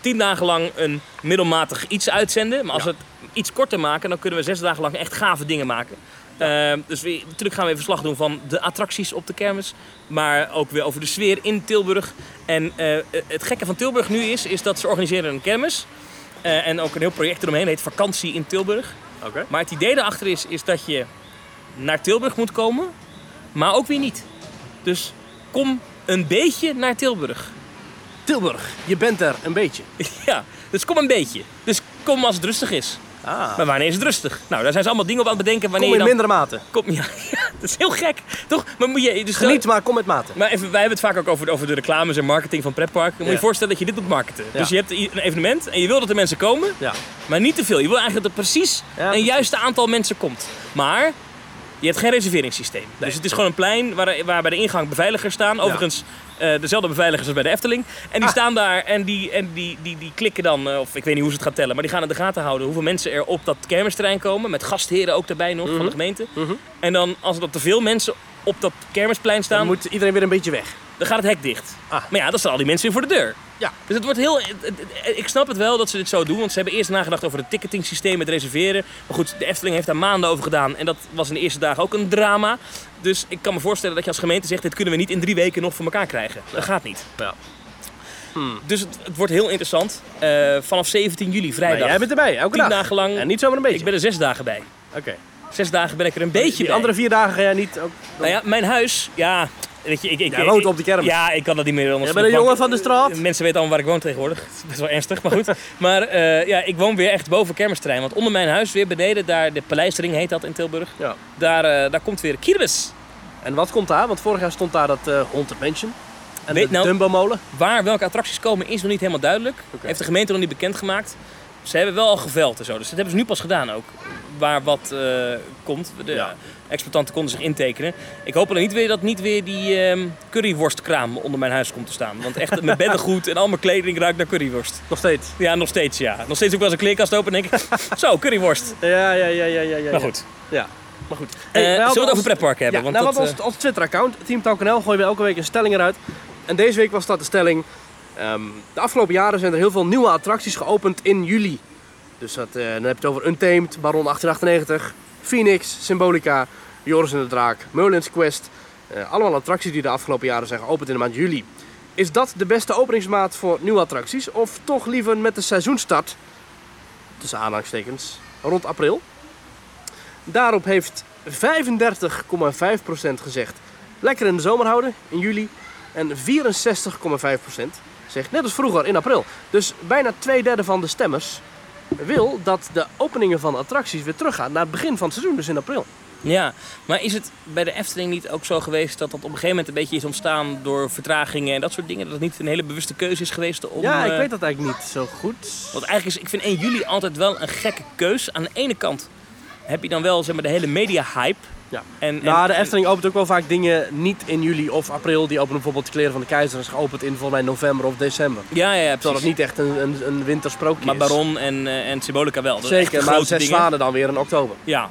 tien dagen lang een middelmatig iets uitzenden. Maar als Ja. we het iets korter maken, dan kunnen we zes dagen lang echt gave dingen maken. Eh, dus we, natuurlijk gaan we even verslag doen van de attracties op de kermis. Maar ook weer over de sfeer in Tilburg. En eh, het gekke van Tilburg nu is, is dat ze organiseren een kermis. Eh, en ook een heel project eromheen, heet Vakantie in Tilburg. Oké. Maar het idee daarachter is, is dat je naar Tilburg moet komen, maar ook weer niet. Dus kom een beetje naar Tilburg. Tilburg, je bent er een beetje. ja, dus kom een beetje. Dus kom als het rustig is. Ah. Maar wanneer is het rustig? Nou, daar zijn ze allemaal dingen op aan het bedenken wanneer Kom in je dan... mindere mate. Kom, ja, ja, dat is heel gek, toch? Maar moet je... Dus Geniet, maar kom met mate. Maar even, wij hebben het vaak ook over, over de reclames en marketing van pretparken. Moet je je voorstellen dat je dit moet marketen. Dus je hebt een evenement en je wil dat er mensen komen. Ja. Maar niet te veel. Je wil eigenlijk dat er precies een juiste aantal mensen komt. Maar je hebt geen reserveringssysteem. Dus het is gewoon een plein waar, waar bij de ingang beveiligers staan. Overigens eh, dezelfde beveiligers als bij de Efteling. En die Ah. staan daar en, die, en die, die, die klikken dan, eh, of ik weet niet hoe ze het gaan tellen, maar die gaan in de gaten houden hoeveel mensen er op dat kermisterrein komen. Met gastheren ook daarbij nog van de gemeente. Mhm. En dan als er te veel mensen op dat kermisplein Dan staan, moet iedereen weer een beetje weg. Dan gaat het hek dicht. Ah. Maar ja, dan staan al die mensen weer voor de deur. Ja. Dus het wordt heel. Ik snap het wel dat ze dit zo doen, want ze hebben eerst nagedacht over het ticketing systeem, het reserveren. Maar goed, de Efteling heeft daar maanden over gedaan en dat was in de eerste dagen ook een drama. Dus ik kan me voorstellen dat je als gemeente zegt: dit kunnen we niet in drie weken nog voor elkaar krijgen. Dat gaat niet. Ja. Hmm. Dus het, het wordt heel interessant. Eh, vanaf 17 juli, Maar vrijdag. jij bent erbij, elke Tien dag. dagen lang. En niet zomaar een beetje. Ik ben er zes dagen bij. Oké. Zes dagen ben ik er een beetje Die bij. andere vier dagen ga jij niet... Ook... Nou ja, mijn huis, ja, weet je, ik... ik Jij woont ik- op de kermis. Ja, ik kan dat niet meer anders. Jij bent een jongen van de straat. Mensen weten allemaal waar ik woon tegenwoordig. Het is best wel ernstig, maar goed. maar eh, ja, ik woon weer echt boven kermisterrein. Want onder mijn huis, weer beneden, daar de Paleisring heet dat in Tilburg. Ja. Daar, eh, daar komt weer Kirmes. En wat komt daar? Want vorig jaar stond daar dat eh Haunted Mansion. En Weet de nou- Dumbo-molen. Waar welke attracties komen is nog niet helemaal duidelijk. Heeft de gemeente nog niet bekendgemaakt. Ze hebben wel al geveld en zo. Dus dat hebben ze nu pas gedaan ook. Waar wat eh, komt. De Ja. Exploitanten konden zich intekenen. Ik hoop alleen niet weer dat niet weer die ehm, curryworstkraam onder mijn huis komt te staan. Want echt, mijn beddengoed en al mijn kleding ruikt naar curryworst. Nog steeds. Ja, nog steeds ja. Nog steeds ook wel eens een kleerkast open en denk ik... Zo, curryworst. Ja, ja, ja, ja, ja. ja. Maar goed. Ja, maar goed. Eh, wij zullen we het over ons- pretparken hebben? Ja, want nou, dat, wat ons, eh, ons Twitter-account, Team.nl, gooien we elke week een stelling eruit. En deze week was dat de stelling. ehm, de afgelopen jaren zijn er heel veel nieuwe attracties geopend in juli. Dus dat, eh, dan heb je het over Untamed, Baron 1898, Phoenix, Symbolica, Joris en de Draak, Merlin's Quest. Eh, allemaal attracties die de afgelopen jaren zijn geopend in de maand juli. Is dat de beste openingsmaat voor nieuwe attracties? Of toch liever met de seizoenstart, tussen aanhalingstekens, rond april? Daarop heeft 35,5% gezegd lekker in de zomer houden in juli. En 64,5% zegt net als vroeger in april. Dus bijna twee derde van de stemmers wil dat de openingen van attracties weer teruggaan naar het begin van het seizoen, dus in april. Ja, maar is het bij de Efteling niet ook zo geweest dat dat op een gegeven moment een beetje is ontstaan door vertragingen en dat soort dingen? Dat het niet een hele bewuste keuze is geweest om... ja, ik eh, weet dat eigenlijk niet zo goed. Want eigenlijk is, ik vind 1 juli altijd wel een gekke keus. Aan de ene kant heb je dan wel zeg maar, de hele media-hype. Ja. En, en- Nou, de Efteling opent ook wel vaak dingen niet in juli of april. Die openen bijvoorbeeld de kleren van de keizer is geopend in volgens mij november of december. Ja, ja, ja, Terwijl precies. het niet echt een, een, een wintersprookje Maar is. Baron en, eh, en Symbolica wel. Dat Zeker, maar zes zwanen dan weer in oktober. Ja.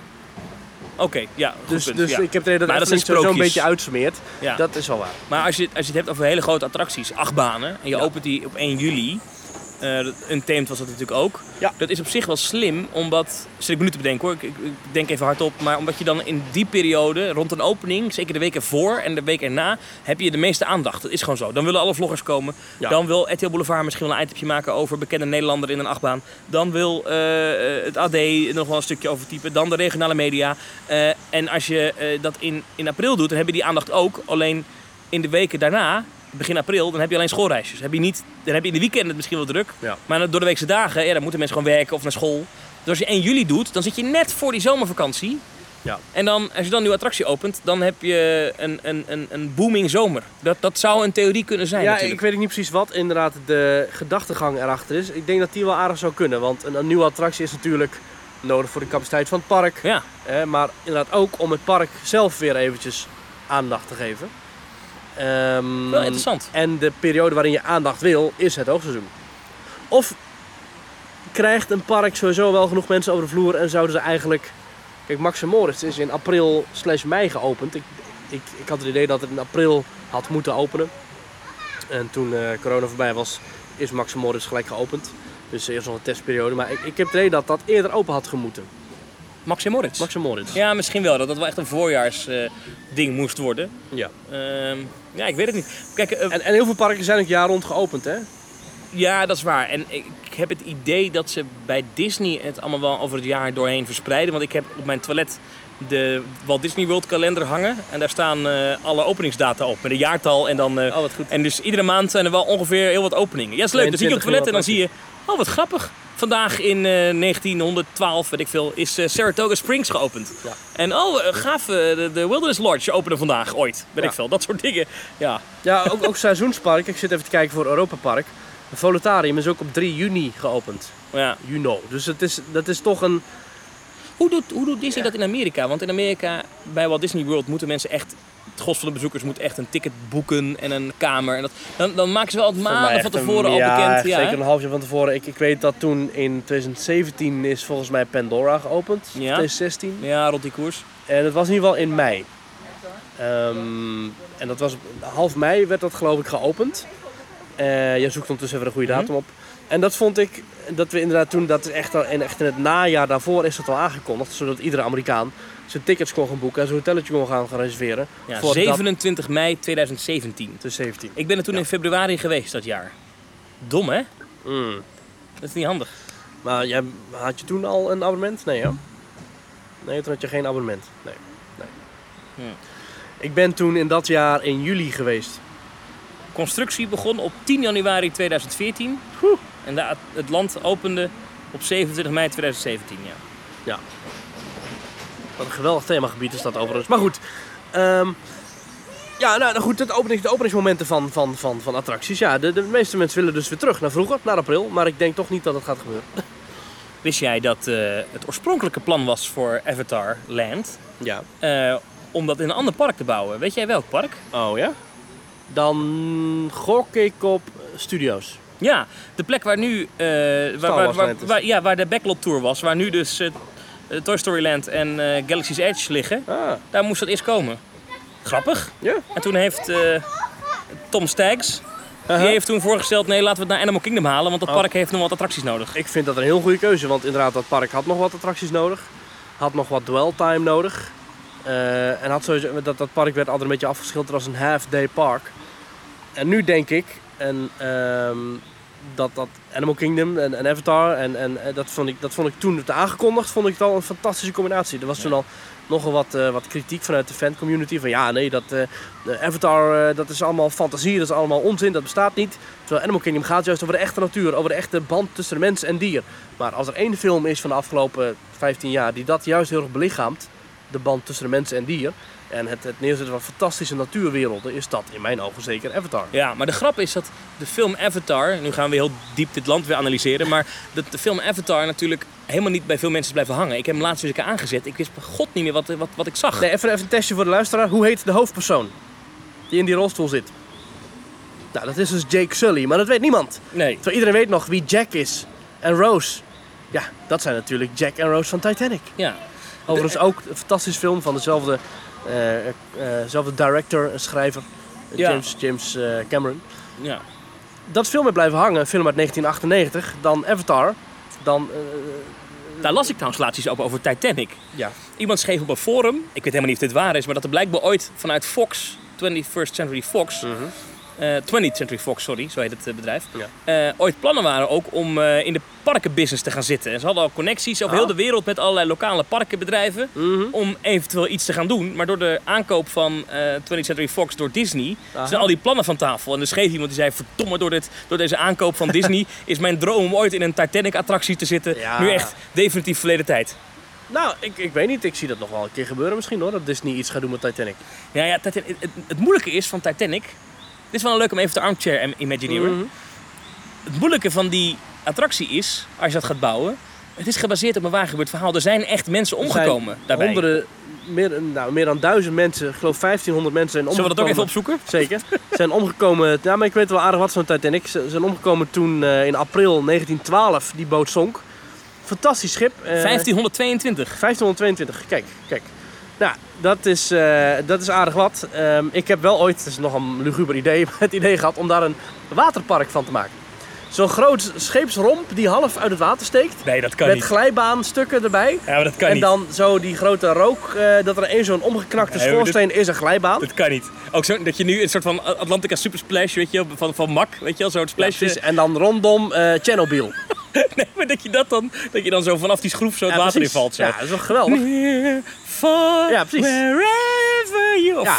Oké, ja. goed Dus, punt, dus ja. ik heb het dat de Maar een sprookjes. beetje uitsmeert. Ja. Dat is wel waar. Maar als je, als je het hebt over hele grote attracties, acht banen, en je opent die op 1 juli, een Tamed was dat natuurlijk ook. Ja. Dat is op zich wel slim, omdat, zit ik me nu te bedenken hoor, ik, ik denk even hardop, maar omdat je dan in die periode, rond een opening, zeker de week ervoor en de week erna, heb je de meeste aandacht. Dat is gewoon zo. Dan willen alle vloggers komen. Ja. Dan wil RTL Boulevard misschien wel een itempje maken over bekende Nederlander in een achtbaan. Dan wil eh, eh, het AD nog wel een stukje over typen. Dan de regionale media. Eh, en als je eh, dat in, in april doet, dan heb je die aandacht ook. Alleen in de weken daarna, begin april, dan heb je alleen schoolreisjes. Heb je niet, dan heb je in de weekenden misschien wel druk. Ja. Maar door de weekse dagen, ja, dan moeten mensen gewoon werken of naar school. Dus als je 1 juli doet, dan zit je net voor die zomervakantie. Ja. En dan, als je dan een nieuwe attractie opent, dan heb je een, een, een, een booming zomer. Dat, dat zou een theorie kunnen zijn Ja, natuurlijk. ik weet niet precies wat inderdaad de gedachtegang erachter is. Ik denk dat die wel aardig zou kunnen. Want een, een nieuwe attractie is natuurlijk nodig voor de capaciteit van het park. Ja, maar inderdaad ook om het park zelf weer eventjes aandacht te geven. Wel interessant. En de periode waarin je aandacht wil, is het hoogseizoen. Of krijgt een park sowieso wel genoeg mensen over de vloer en zouden ze eigenlijk... Kijk, Max Moritz is in april slash mei geopend. Ik, ik, ik had het idee dat het in april had moeten openen. En toen eh, corona voorbij was, is Max Moritz gelijk geopend. Dus eerst nog een testperiode. Maar ik, ik heb het idee dat dat eerder open had gemoeten. Max en Moritz. Max Moritz. Ja, misschien wel. Dat dat wel echt een voorjaarsding ding moest worden. Ja. Ehm, ja, ik weet het niet. Kijk, eh, En, en heel veel parken zijn ook jaar rond geopend, hè? ja, dat is waar. En ik, heb het idee dat ze bij Disney het allemaal wel over het jaar doorheen verspreiden. Want ik heb op mijn toilet de Walt Disney World kalender hangen. En daar staan eh, alle openingsdata op. Met een jaartal en dan... eh, Oh, wat goed. en dus iedere maand zijn er wel ongeveer heel wat openingen. Ja, is leuk. Dan zie je op het 22 toilet en dan zie je... Oh, wat grappig. Vandaag in eh, 1912, weet ik veel, is eh, Saratoga Springs geopend. Ja. En oh, eh, gaaf, eh, de, de Wilderness Lodge opende vandaag ooit. Weet Ja. ik veel, dat soort dingen. Ja, Ja, ook, ook seizoenspark. Ik zit even te kijken voor Europa Park. Het Volutarium is ook op 3 juni geopend. ja. Juno. Dus het is, dat is toch een... Hoe doet, hoe doet Disney dat in Amerika? Want in Amerika, bij Walt Disney World, moeten mensen echt... Het gros van de bezoekers moet echt een ticket boeken en een kamer. En dat, dan, dan maken ze wel het maanden van tevoren een- al ja, bekend. Ja, zeker een half jaar van tevoren. Ik, ik weet dat toen in 2017 is volgens mij Pandora geopend. Ja. 2016. ja, rond die koers. En het was in ieder geval in mei. Ehm, en dat was half mei werd dat geloof ik geopend. Eh je zoekt ondertussen even een goede Mhm. datum op. En dat vond ik, dat we inderdaad toen, dat is echt, al, en echt in het najaar daarvoor is dat al aangekondigd. Zodat iedere Amerikaan zijn tickets kon gaan boeken en zijn hotelletje kon gaan, gaan reserveren. Ja, voor dat- 27 mei 2017. Dus 17. Ik ben er toen Ja. in februari geweest dat jaar. Dom, hè? Mm. Dat is niet handig. Maar jij, had je toen al een abonnement? Nee, ja? Nee, toen had je geen abonnement. Nee. nee. Ik ben toen in dat jaar in juli geweest. Constructie begon op 10 januari 2014. Oeh. En de- het land opende op 27 mei 2017, ja. Ja. Wat een geweldig themagebied is dat overigens. Maar goed. ehm, ja, nou nou goed, het opening, de openingsmomenten van, van, van, van attracties. Ja, de, de meeste mensen willen dus weer terug naar vroeger, naar april. Maar ik denk toch niet dat het gaat gebeuren. Wist jij dat eh, het oorspronkelijke plan was voor Avatar Land... Ja. eh, om dat in een ander park te bouwen? Weet jij welk park? Oh ja? Dan gok ik op studio's. Ja, de plek waar nu... eh, waar, waar, ja, waar de Backlot Tour was. Waar nu dus Toy Story Land en eh, Galaxy's Edge liggen. Ah, Daar moest dat eerst komen. Grappig. ja. En toen heeft eh, Tom Staggs... Die Aha. heeft toen voorgesteld, nee, laten we het naar Animal Kingdom halen, want dat Oh. park heeft nog wat attracties nodig. Ik vind dat een heel goede keuze, want inderdaad, dat park had nog wat attracties nodig. Had nog wat dwell time nodig. Eh, en had sowieso, dat, dat park werd altijd een beetje afgeschilderd als een half-day park. En nu denk ik en, ehm, dat, dat Animal Kingdom en, en Avatar, en, en eh, dat, vond ik, dat vond ik toen het aangekondigd, vond ik het al een fantastische combinatie. Er was toen al nogal wat, eh, wat kritiek vanuit de fancommunity van ja, nee, dat, eh, Avatar, dat is allemaal fantasie, dat is allemaal onzin, dat bestaat niet. Terwijl Animal Kingdom gaat juist over de echte natuur, over de echte band tussen de mens en dier. Maar als er één film is van de afgelopen 15 jaar die dat juist heel erg belichaamt, de band tussen de mens en dier, en het, het neerzetten van fantastische natuurwerelden, is dat in mijn ogen zeker Avatar. Ja, maar de grap is dat de film Avatar, nu gaan we heel diep dit land weer analyseren, maar dat de film Avatar natuurlijk helemaal niet bij veel mensen blijven hangen. Ik heb hem laatst weer eens een keer aangezet. Ik wist bij god niet meer wat, wat, wat ik zag. Nee, even, even een testje voor de luisteraar. Hoe heet de hoofdpersoon die in die rolstoel zit? Nou, dat is dus Jake Sully, maar dat weet niemand. Nee. Terwijl iedereen weet nog wie Jack is en Rose. Ja, dat zijn natuurlijk Jack en Rose van Titanic. Ja. Overigens ook een fantastisch film van dezelfde eh, eh, dezelfde director en schrijver, eh, Ja. James, James eh, Cameron. ja. Dat is veel meer blijven hangen, een film uit 1998, dan Avatar. Dan, eh, Daar las ik trouwens laatst iets over, over Titanic. ja. Iemand schreef op een forum, ik weet helemaal niet of dit waar is, maar dat er blijkbaar ooit vanuit Fox, 21st Century Fox, Mhm. Eh 20th Century Fox, sorry, zo heet het eh, bedrijf, Ja. eh, ooit plannen waren ook om in de parkenbusiness te gaan zitten. En ze hadden al connecties over Ah. heel de wereld met allerlei lokale parkenbedrijven. Mhm. om eventueel iets te gaan doen. Maar door de aankoop van eh 20th Century Fox door Disney Aha. zijn al die plannen van tafel. En er schreef iemand die zei: Verdomme, door, dit, door deze aankoop van Disney is mijn droom om ooit in een Titanic-attractie te zitten. Ja. Nu echt definitief verleden tijd. Nou, ik, ik weet niet. Ik zie dat nog wel een keer gebeuren misschien hoor. Dat Disney iets gaat doen met Titanic. Ja, ja Titan- het, het, het moeilijke is van Titanic. Dit is wel een leuk om even te armchair im- imagineren. Mhm. Het moeilijke van die attractie is, als je dat gaat bouwen. Het is gebaseerd op een waargebeurd verhaal. Er zijn echt mensen omgekomen daarbij. Honderden, meer, nou, meer dan duizend mensen, ik geloof 1500 mensen zijn Zullen we dat ook even omgekomen. opzoeken? Zeker. Zijn omgekomen, ja, maar ik weet wel aardig wat van Titanic. Ze zijn omgekomen toen eh, in april 1912 die boot zonk. Fantastisch schip. eh, 1522. 1522, kijk, kijk. Nou, dat is, eh, dat is aardig wat. Ehm, ik heb wel ooit, het is nog een luguber idee, het idee gehad om daar een waterpark van te maken. Zo'n groot scheepsromp die half uit het water steekt. Nee, dat kan met niet. glijbaanstukken erbij. Ja, maar dat kan en niet. dan zo die grote rook, eh, dat er één zo'n omgeknakte Nee, schoorsteen is een glijbaan. Dat kan niet. Ook zo, dat je nu een soort van Atlantica Super Splash, weet je, van, van Mak, weet je wel, zo'n Ja, splash. precies. En dan rondom eh Chernobyl. nee, maar dat je dat dan, dat je dan zo vanaf die schroef zo het Ja, water in precies. valt. Zo. Ja, dat is wel geweldig. Near, far, Ja, precies. wherever you... Ja,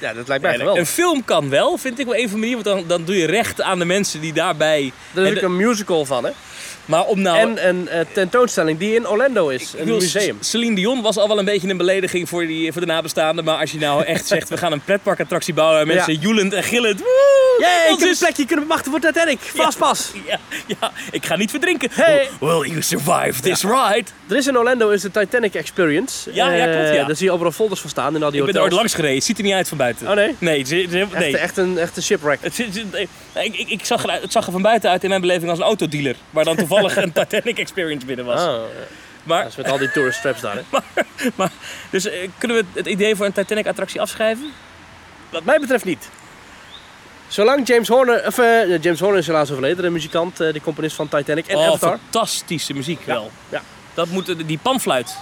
ja dat lijkt mij geweldig. een film kan wel, vind ik wel een van de manieren, want dan, dan doe je recht aan de mensen die daarbij... Daar is ook de- een musical van, hè? Maar om nou... En een eh, tentoonstelling die in Orlando is, een museum. Celine Dion was al wel een beetje een belediging voor, die, voor de nabestaanden. Maar als je nou echt zegt, we gaan een pretparkattractie bouwen. En mensen Ja. joelend en gillend. Woe, Jee, ik ons heb een plekje kunnen bemachten voor Titanic. Vastpas. Ja, ja, ik ga niet verdrinken. Hey. Will you survive this ride? Er is in Orlando is de Titanic Experience. Ja, ja, Eh, klopt, ja. Daar zie je overal folders van staan in al die Ik ben er ooit langs gereden. Het ziet er niet uit van buiten. Oh nee? Nee, het is- het is- Echt, een, echt een shipwreck. Het, ik, ik, ik zag er, het zag er van buiten uit in mijn beleving als een autodealer. Waar dan toevallig een Titanic Experience binnen was. Ja. Maar, dat is met al die tourist traps daar. Hè. maar, dus eh, kunnen we het idee voor een Titanic attractie afschrijven? Wat mij betreft niet. Zolang James Horner, of eh, James Horner is helaas overleden, de muzikant, eh, de componist van Titanic en oh, Avatar. fantastische muziek wel. ja. Dat moet, die panfluit.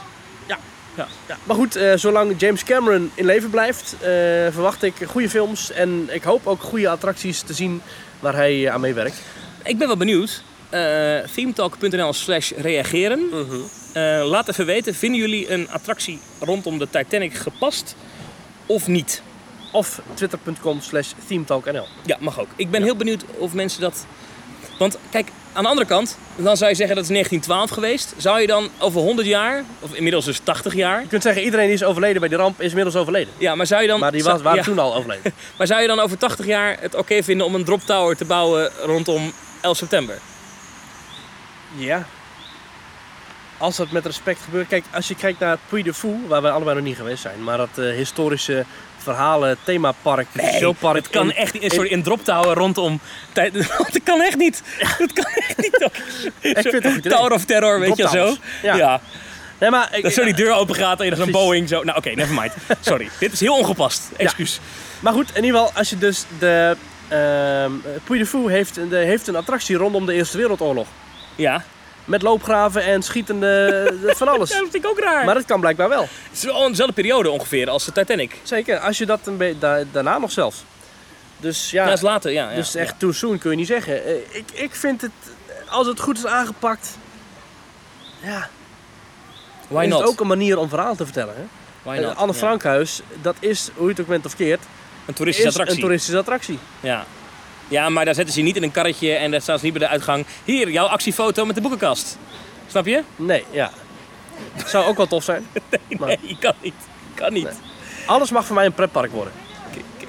Ja. Maar goed, eh, zolang James Cameron in leven blijft, eh, verwacht ik goede films en ik hoop ook goede attracties te zien waar hij aan meewerkt. ik ben wel benieuwd. Eh themetalk.nl slash reageren. Mhm. Eh, laat even weten, vinden jullie een attractie rondom de Titanic gepast of niet? Of twitter.com slash themetalknl. Ja, mag ook. Ik ben heel benieuwd of mensen dat... Want kijk, aan de andere kant, dan zou je zeggen dat is 1912 geweest. Zou je dan over 100 jaar, of inmiddels dus 80 jaar... Je kunt zeggen, iedereen die is overleden bij die ramp is inmiddels overleden. Ja, maar zou je dan... Maar die was, waren ja, toen al overleden. Maar zou je dan over 80 jaar het oké vinden om een drop tower te bouwen rondom 11 september? Ja. Als dat met respect gebeurt. Kijk, als je kijkt naar Puy de Fou, waar we allebei nog niet geweest zijn. Maar dat eh, historische verhalen, themapark, showpark. Het kan in- echt niet. Sorry, een drop tower rondom. tijd- Dat kan echt niet. Dat kan echt niet. vind het. Tower of Terror, weet je zo. Ja. Ja. Nee, maar, ik- Dat zo die deur open gaat en je een Precies. Boeing zo. Nou, oké, never mind. Sorry. Dit is heel ongepast. Excuus. maar goed, in ieder geval, als je dus de... ehm Puy de Fou heeft, de, heeft een attractie rondom de Eerste Wereldoorlog. Ja. Met loopgraven en schietende van alles. Ja, dat vind ik ook raar. Maar dat kan blijkbaar wel. het is wel dezelfde periode ongeveer als de Titanic. Zeker, als je dat een beetje da- daarna nog zelfs. Dus ja, dat is later. Ja, ja. dus echt too soon kun je niet zeggen. Eh, Ik, ik vind het, als het goed is aangepakt, ja, Why is not? het ook een manier om verhaal te vertellen. Hè? Why Eh, not? Anne Ja. Frankhuis, dat is, hoe je het ook bent of keert, Een toeristische is attractie. een toeristische attractie. Ja. Ja, maar daar zetten ze je niet in een karretje en daar staan ze niet bij de uitgang. Hier, jouw actiefoto met de boekenkast. Snap je? Nee, ja. Zou ook wel tof zijn. Maar- Nee, kan niet. Kan niet. Alles mag voor mij een pretpark worden.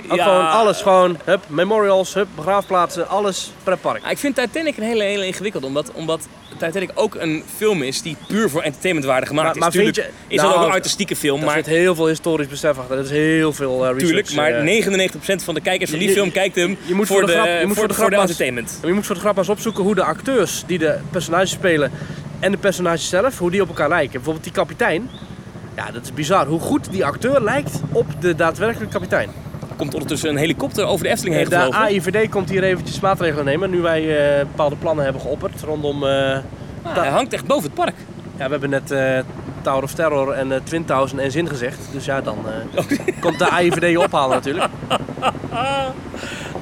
Ook Ja. gewoon alles, gewoon, hup, memorials, hup, begraafplaatsen, alles pretpark. Ik vind Titanic een hele, hele ingewikkeld, omdat, omdat Titanic ook een film is die puur voor entertainmentwaarde gemaakt Maar- is. maar vind Tuurlijk je- is dat nou, ook een artistieke film, maar, zit heel veel historisch besef achter. Dat is heel veel eh, research. tuurlijk, maar eh. 99% van de kijkers van die Je- film kijkt hem je moet voor, voor de, de grap- je moet voor, voor de voor de grap als- entertainment. Je moet voor de grap eens opzoeken hoe de acteurs die de personages spelen en de personages zelf, hoe die op elkaar lijken. Bijvoorbeeld die kapitein. Ja, dat is bizar. Hoe goed die acteur lijkt op de daadwerkelijke kapitein. Er komt ondertussen een helikopter over de Efteling heen De gevlogen. AIVD komt hier eventjes maatregelen nemen, nu wij eh, bepaalde plannen hebben geopperd rondom... eh, Ah, hij hangt echt boven het park. ja, we hebben net eh, Tower of Terror en eh, Twin Towers en zin gezegd. Dus ja, dan eh, komt de AIVD je ophalen natuurlijk.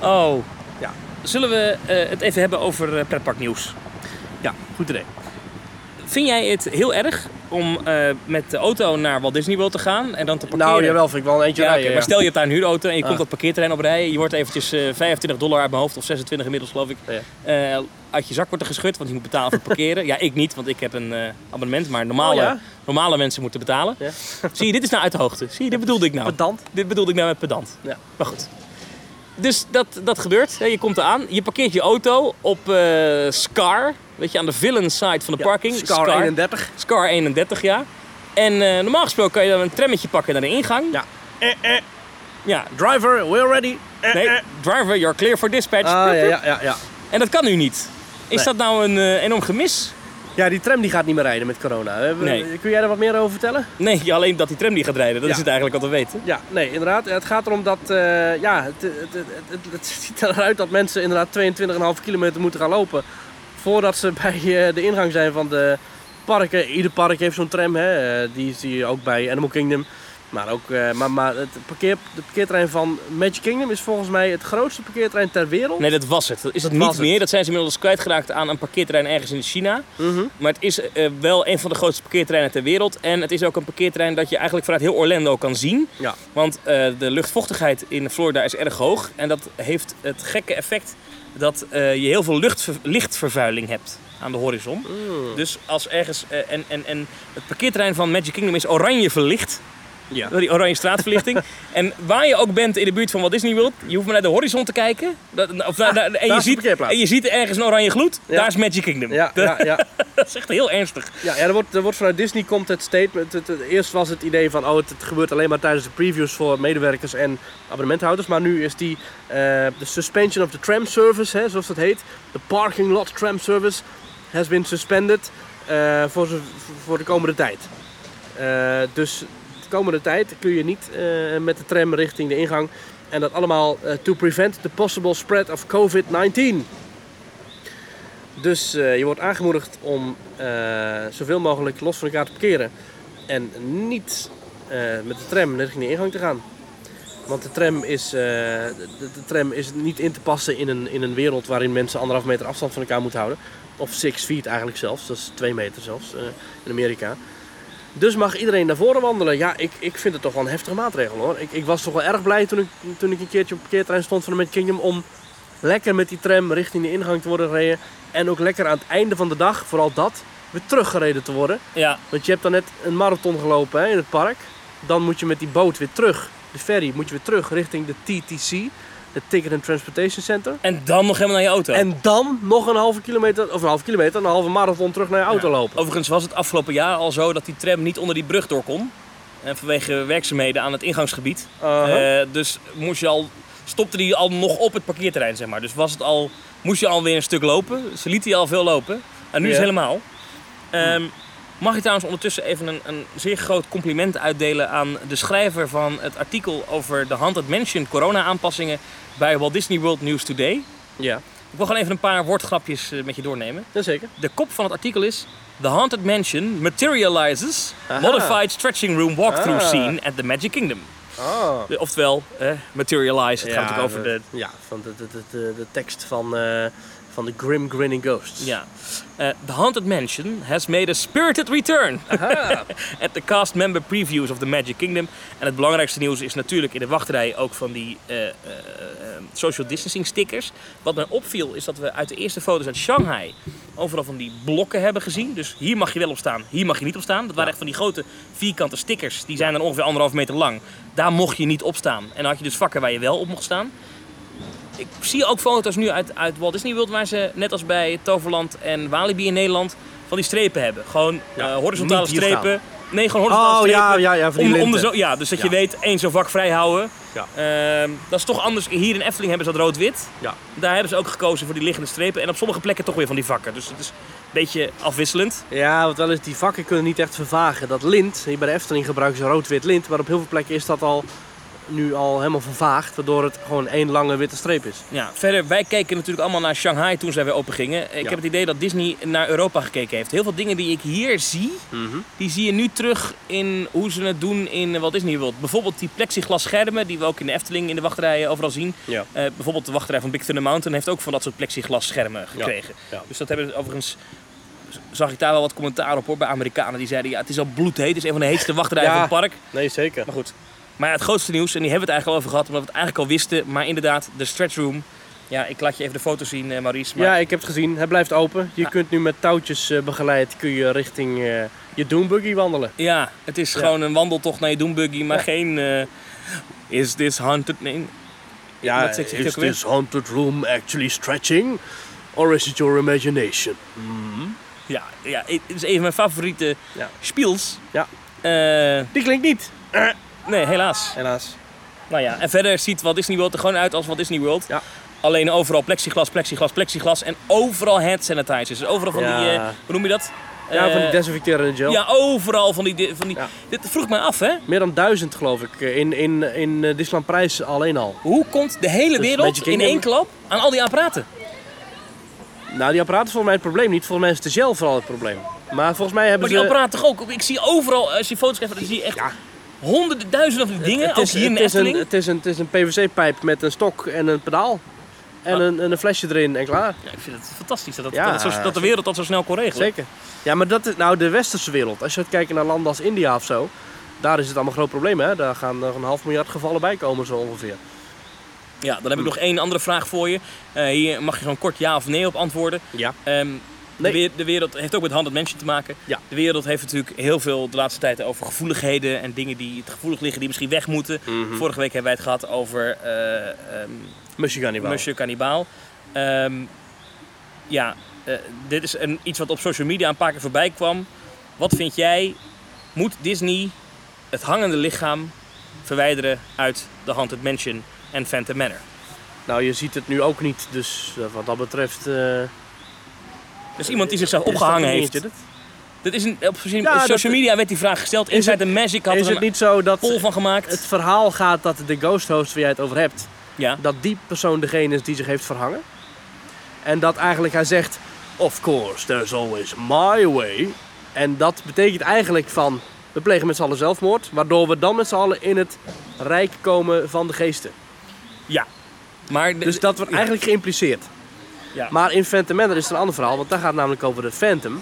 Oh. Ja. Zullen we eh, het even hebben over eh, pretparknieuws? Ja, goed idee. Vind jij het heel erg om eh, met de auto naar Walt Disney World te gaan en dan te parkeren? Nou, jawel, vind ik wel een eentje Ja, rijden. oké, maar ja. stel je hebt daar een huurauto en je Ah. komt dat parkeerterrein op rijden. Je wordt eventjes eh 25 dollar uit mijn hoofd, of 26 inmiddels geloof ik, Ja. eh, uit je zak wordt er geschud, want je moet betalen voor het parkeren. ja, ik niet, want ik heb een eh, abonnement, maar normale, Oh, ja? normale mensen moeten betalen. Ja. Zie je, dit is nou uit de hoogte. Zie je, dit bedoelde ik nou. Pedant. Dit bedoelde ik nou met pedant. Ja. Maar goed. Dus dat, dat gebeurt. Je komt eraan. Je parkeert je auto op eh, Scar. Weet je, aan de villain side van de Ja, parking. Scar 31. Scar 31, ja. En eh, normaal gesproken kan je dan een trammetje pakken naar de ingang. Ja. Eh, eh. Ja. Driver, we're ready. Eh, Nee, eh. driver, you're clear for dispatch. Ah, ja, ja, ja, ja. En dat kan nu niet. Is Nee. dat nou een eh, enorm gemis? Ja, die tram die gaat niet meer rijden met corona. We hebben- Nee. Kun jij daar wat meer over vertellen? Nee, alleen dat die tram niet gaat rijden. Dat Ja. is het eigenlijk wat we weten. Ja, nee, inderdaad. Het gaat erom dat, eh, ja, het, het, het, het, het ziet eruit dat mensen inderdaad 22,5 kilometer moeten gaan lopen. Voordat ze bij eh, de ingang zijn van de parken. Ieder park heeft zo'n tram, hè. Eh, die zie je ook bij Animal Kingdom. Maar, ook, eh, maar, maar het parkeer, de parkeerterrein van Magic Kingdom is volgens mij het grootste parkeerterrein ter wereld. Nee, dat was het. Dat is het Dat niet het. meer. Dat zijn ze inmiddels kwijtgeraakt aan een parkeerterrein ergens in China. Mhm. Maar het is wel een van de grootste parkeerterreinen ter wereld. En het is ook een parkeerterrein dat je eigenlijk vanuit heel Orlando kan zien. Ja. Want de luchtvochtigheid in Florida is erg hoog. En dat heeft het gekke effect dat eh, je heel veel luchtver- lichtvervuiling hebt aan de horizon. Mm. Dus als ergens... eh, en, en, en het parkeerterrein van Magic Kingdom is oranje verlicht. Ja. Die oranje straatverlichting. en waar je ook bent in de buurt van Walt Disney World, je hoeft maar naar de horizon te kijken. Of naar- en, je ziet, en je ziet ergens een oranje gloed. Ja. Daar is Magic Kingdom. Ja, Dat, ja, ja. dat is echt heel ernstig. Ja, ja er, wordt, er wordt vanuit Disney komt het statement. Het, het- eerst was het idee van oh, het, het gebeurt alleen maar tijdens de previews voor medewerkers en abonnementhouders. Maar nu is die eh, de suspension of the tram service, hè, zoals dat heet. De parking lot tram service has been suspended eh, voor, voor de komende tijd. Eh, dus komende tijd kun je niet eh, met de tram richting de ingang. En dat allemaal eh, to prevent the possible spread of COVID-19. Dus eh, je wordt aangemoedigd om zoveel mogelijk los van elkaar te parkeren. En niet met de tram richting de ingang te gaan. Want de tram, is, de, tram is niet in te passen in een, in een wereld waarin mensen anderhalf meter afstand van elkaar moeten houden. Of six feet eigenlijk zelfs, dat is twee meter zelfs in Amerika. Dus mag iedereen naar voren wandelen. Ja, ik, ik vind het toch wel een heftige maatregel hoor. Ik, ik was toch wel erg blij toen ik, toen ik een keertje op het parkeerterrein stond van de Magic Kingdom om lekker met die tram richting de ingang te worden gereden. En ook lekker aan het einde van de dag, vooral dat, weer teruggereden te worden. Ja, Want je hebt dan net een marathon gelopen hè, in het park. Dan moet je met die boot weer terug, de ferry, moet je weer terug richting de TTC, de Ticket and Transportation Center. en dan nog helemaal naar je auto. En dan nog een halve kilometer, of een halve kilometer, een halve marathon terug naar je auto lopen. Overigens was het afgelopen jaar al zo dat die tram niet onder die brug door kon. En vanwege werkzaamheden aan het ingangsgebied. Eh, dus moest je al, stopte die al nog op het parkeerterrein, zeg maar. Dus was het al, moest je alweer een stuk lopen. Ze liet die al veel lopen. En nu is het helemaal. Ehm, mag ik trouwens ondertussen even een, een zeer groot compliment uitdelen aan de schrijver van het artikel over de Haunted Mansion corona-aanpassingen bij Walt Disney World News Today. Ja, Ik wil gewoon even een paar woordgrapjes eh, met je doornemen. jazeker. De kop van het artikel is The Haunted Mansion materializes Aha. modified stretching room walkthrough Ah. scene at the Magic Kingdom. Ah. De- Oftewel, eh, materialize. Het gaat natuurlijk over de... Ja, van de, de, de, de, tekst van, eh, van de Grim Grinning Ghosts. Ja. Eh, the Haunted Mansion has made a spirited return at the cast member previews of the Magic Kingdom. En het belangrijkste nieuws is natuurlijk in de wachtrij ook van die eh, eh, social distancing stickers. Wat mij opviel is dat we uit de eerste foto's uit Shanghai overal van die blokken hebben gezien. Dus hier mag je wel op staan, hier mag je niet op staan. Dat waren echt van die grote vierkante stickers. Die zijn dan ongeveer anderhalf meter lang. Daar mocht je niet op staan. En dan had je dus vakken waar je wel op mocht staan. Ik zie ook foto's nu uit, uit Walt Disney World waar ze, net als bij Toverland en Walibi in Nederland, van die strepen hebben. Gewoon Ja, eh, horizontale strepen. Nee, gewoon horizontale Oh strepen. ja, ja, ja, van die om, om de zo, ja, dus dat je weet, één zo'n vak vrij houden. Ja. Ehm, dat is toch anders. Hier in Efteling hebben ze dat rood-wit. Ja. Daar hebben ze ook gekozen voor die liggende strepen. En op sommige plekken toch weer van die vakken. Dus het is een beetje afwisselend. Ja, want wel eens die vakken kunnen niet echt vervagen. Dat lint, hier bij de Efteling gebruiken ze rood-wit lint, maar op heel veel plekken is dat al nu al helemaal vervaagd, waardoor het gewoon één lange witte streep is. Ja, verder, wij keken natuurlijk allemaal naar Shanghai toen zij weer open gingen. Ik Ja. heb het idee dat Disney naar Europa gekeken heeft. Heel veel dingen die ik hier zie, die zie je nu terug in hoe ze het doen in Walt Disney World. Bijvoorbeeld die plexiglas schermen die we ook in de Efteling in de wachtrijen overal zien. Ja. Eh, bijvoorbeeld de wachtrij van Big Thunder Mountain heeft ook van dat soort plexiglas schermen gekregen. ja. Dus dat hebben overigens zag ik daar wel wat commentaar op hoor bij Amerikanen die zeiden ja het is al bloedheet, het is een van de heetste wachtrijen Ja. van het park. Nee, zeker. Maar goed. Maar ja, het grootste nieuws, en die hebben we het eigenlijk al over gehad, omdat we het eigenlijk al wisten. Maar inderdaad, de stretch room. Ja, ik laat je even de foto zien, eh, Maurice. Maar Ja, ik heb het gezien. Het blijft open. Je Ja. kunt nu met touwtjes eh, begeleid kun je richting eh, je Doombuggy wandelen. ja, het is Ja. gewoon een wandeltocht naar je Doombuggy, maar Ja. geen... is this haunted? Nee. Ja, is weer? this haunted room actually stretching? Or is it your imagination? Ja, ja, het is een van mijn favoriete Ja. spiels. Ja. Die klinkt niet. Nee, helaas. Helaas. Nou ja, en verder ziet Walt Disney World er gewoon uit als Walt Disney World. Ja. Alleen overal plexiglas, plexiglas, plexiglas en overal hand sanitizers. Dus overal van Ja. die, eh, hoe noem je dat? Ja, van die Eh, desinfecterende gel. Ja, overal van die... di- Van die Ja. Dit vroeg mij af, hè? Meer dan duizend geloof ik eh, in, in, in Disneyland Prijs alleen al. Hoe komt de hele Dus wereld in één klap aan al die apparaten? Nou, die apparaten is volgens mij het probleem niet. Volgens mij is de gel vooral het probleem. Maar volgens mij hebben Maar die ze... apparaten toch ook? Ik zie overal, als je foto's krijgt, dan zie je echt Ja. Honderden, duizenden van die dingen. het is, hier in het, is een, het, is een, het is een PVC-pijp met een stok en een pedaal. En, Ah. een, en een flesje erin en klaar. Ja, ik vind het fantastisch dat, dat, Ja, dat, het zo- dat de wereld dat zo snel kon regelen. Zeker. Ja, maar dat is nou de westerse wereld. Als je gaat kijken naar landen als India of zo, daar is het allemaal een groot probleem. Hè? Daar gaan er een half miljard gevallen bij komen zo ongeveer. Ja, dan heb ik nog één andere vraag voor je. Eh, hier mag je gewoon kort ja of nee op antwoorden. Ja. Ehm, Nee. de, wereld heeft ook met Haunted Mansion te maken. Ja. De wereld heeft natuurlijk heel veel de laatste tijd over gevoeligheden en dingen die te gevoelig liggen, die misschien weg moeten. Mhm. Vorige week hebben wij het gehad over niet wel. Monsieur Cannibal. Ehm, ja, eh, dit is een, iets wat op social media een paar keer voorbij kwam. Wat vind jij, moet Disney het hangende lichaam verwijderen uit de Haunted Mansion en Phantom Manor? Nou, je ziet het nu ook niet. Dus eh, wat dat betreft... eh, Dus iemand die zichzelf dat opgehangen heeft. Dit is een, op social Ja, dat- social media werd die vraag gesteld. Inside the Magic had Is er het een niet zo dat poll van gemaakt. het verhaal gaat dat de ghost host waar jij het over hebt, ja. dat die persoon degene is die zich heeft verhangen? En dat eigenlijk hij zegt, of course, there's always my way. En dat betekent eigenlijk van, we plegen met z'n allen zelfmoord, waardoor we dan met z'n allen in het rijk komen van de geesten. Ja. Maar de- Dus dat wordt ja. eigenlijk geïmpliceerd. Ja. Maar in Phantom Manor is het een ander verhaal, want daar gaat namelijk over de Phantom.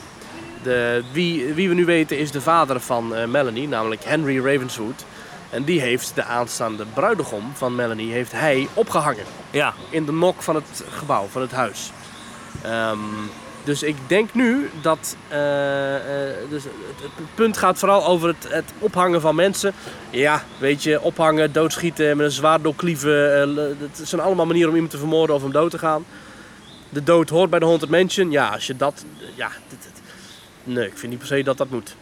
De, wie, wie we nu weten is de vader van eh, Melanie, namelijk Henry Ravenswood. En die heeft de aanstaande bruidegom van Melanie heeft hij opgehangen Ja. in de nok van het gebouw, van het huis. Ehm, dus ik denk nu dat eh, eh, dus het, het punt gaat vooral over het, het ophangen van mensen. Ja, weet je, ophangen, doodschieten, met een zwaard doorklieven. Het zijn allemaal manieren om iemand te vermoorden of om dood te gaan. De dood hoort bij de Haunted Mansion. Ja, als je dat... Ja, dit- dit- nee, ik vind niet per se dat dat moet.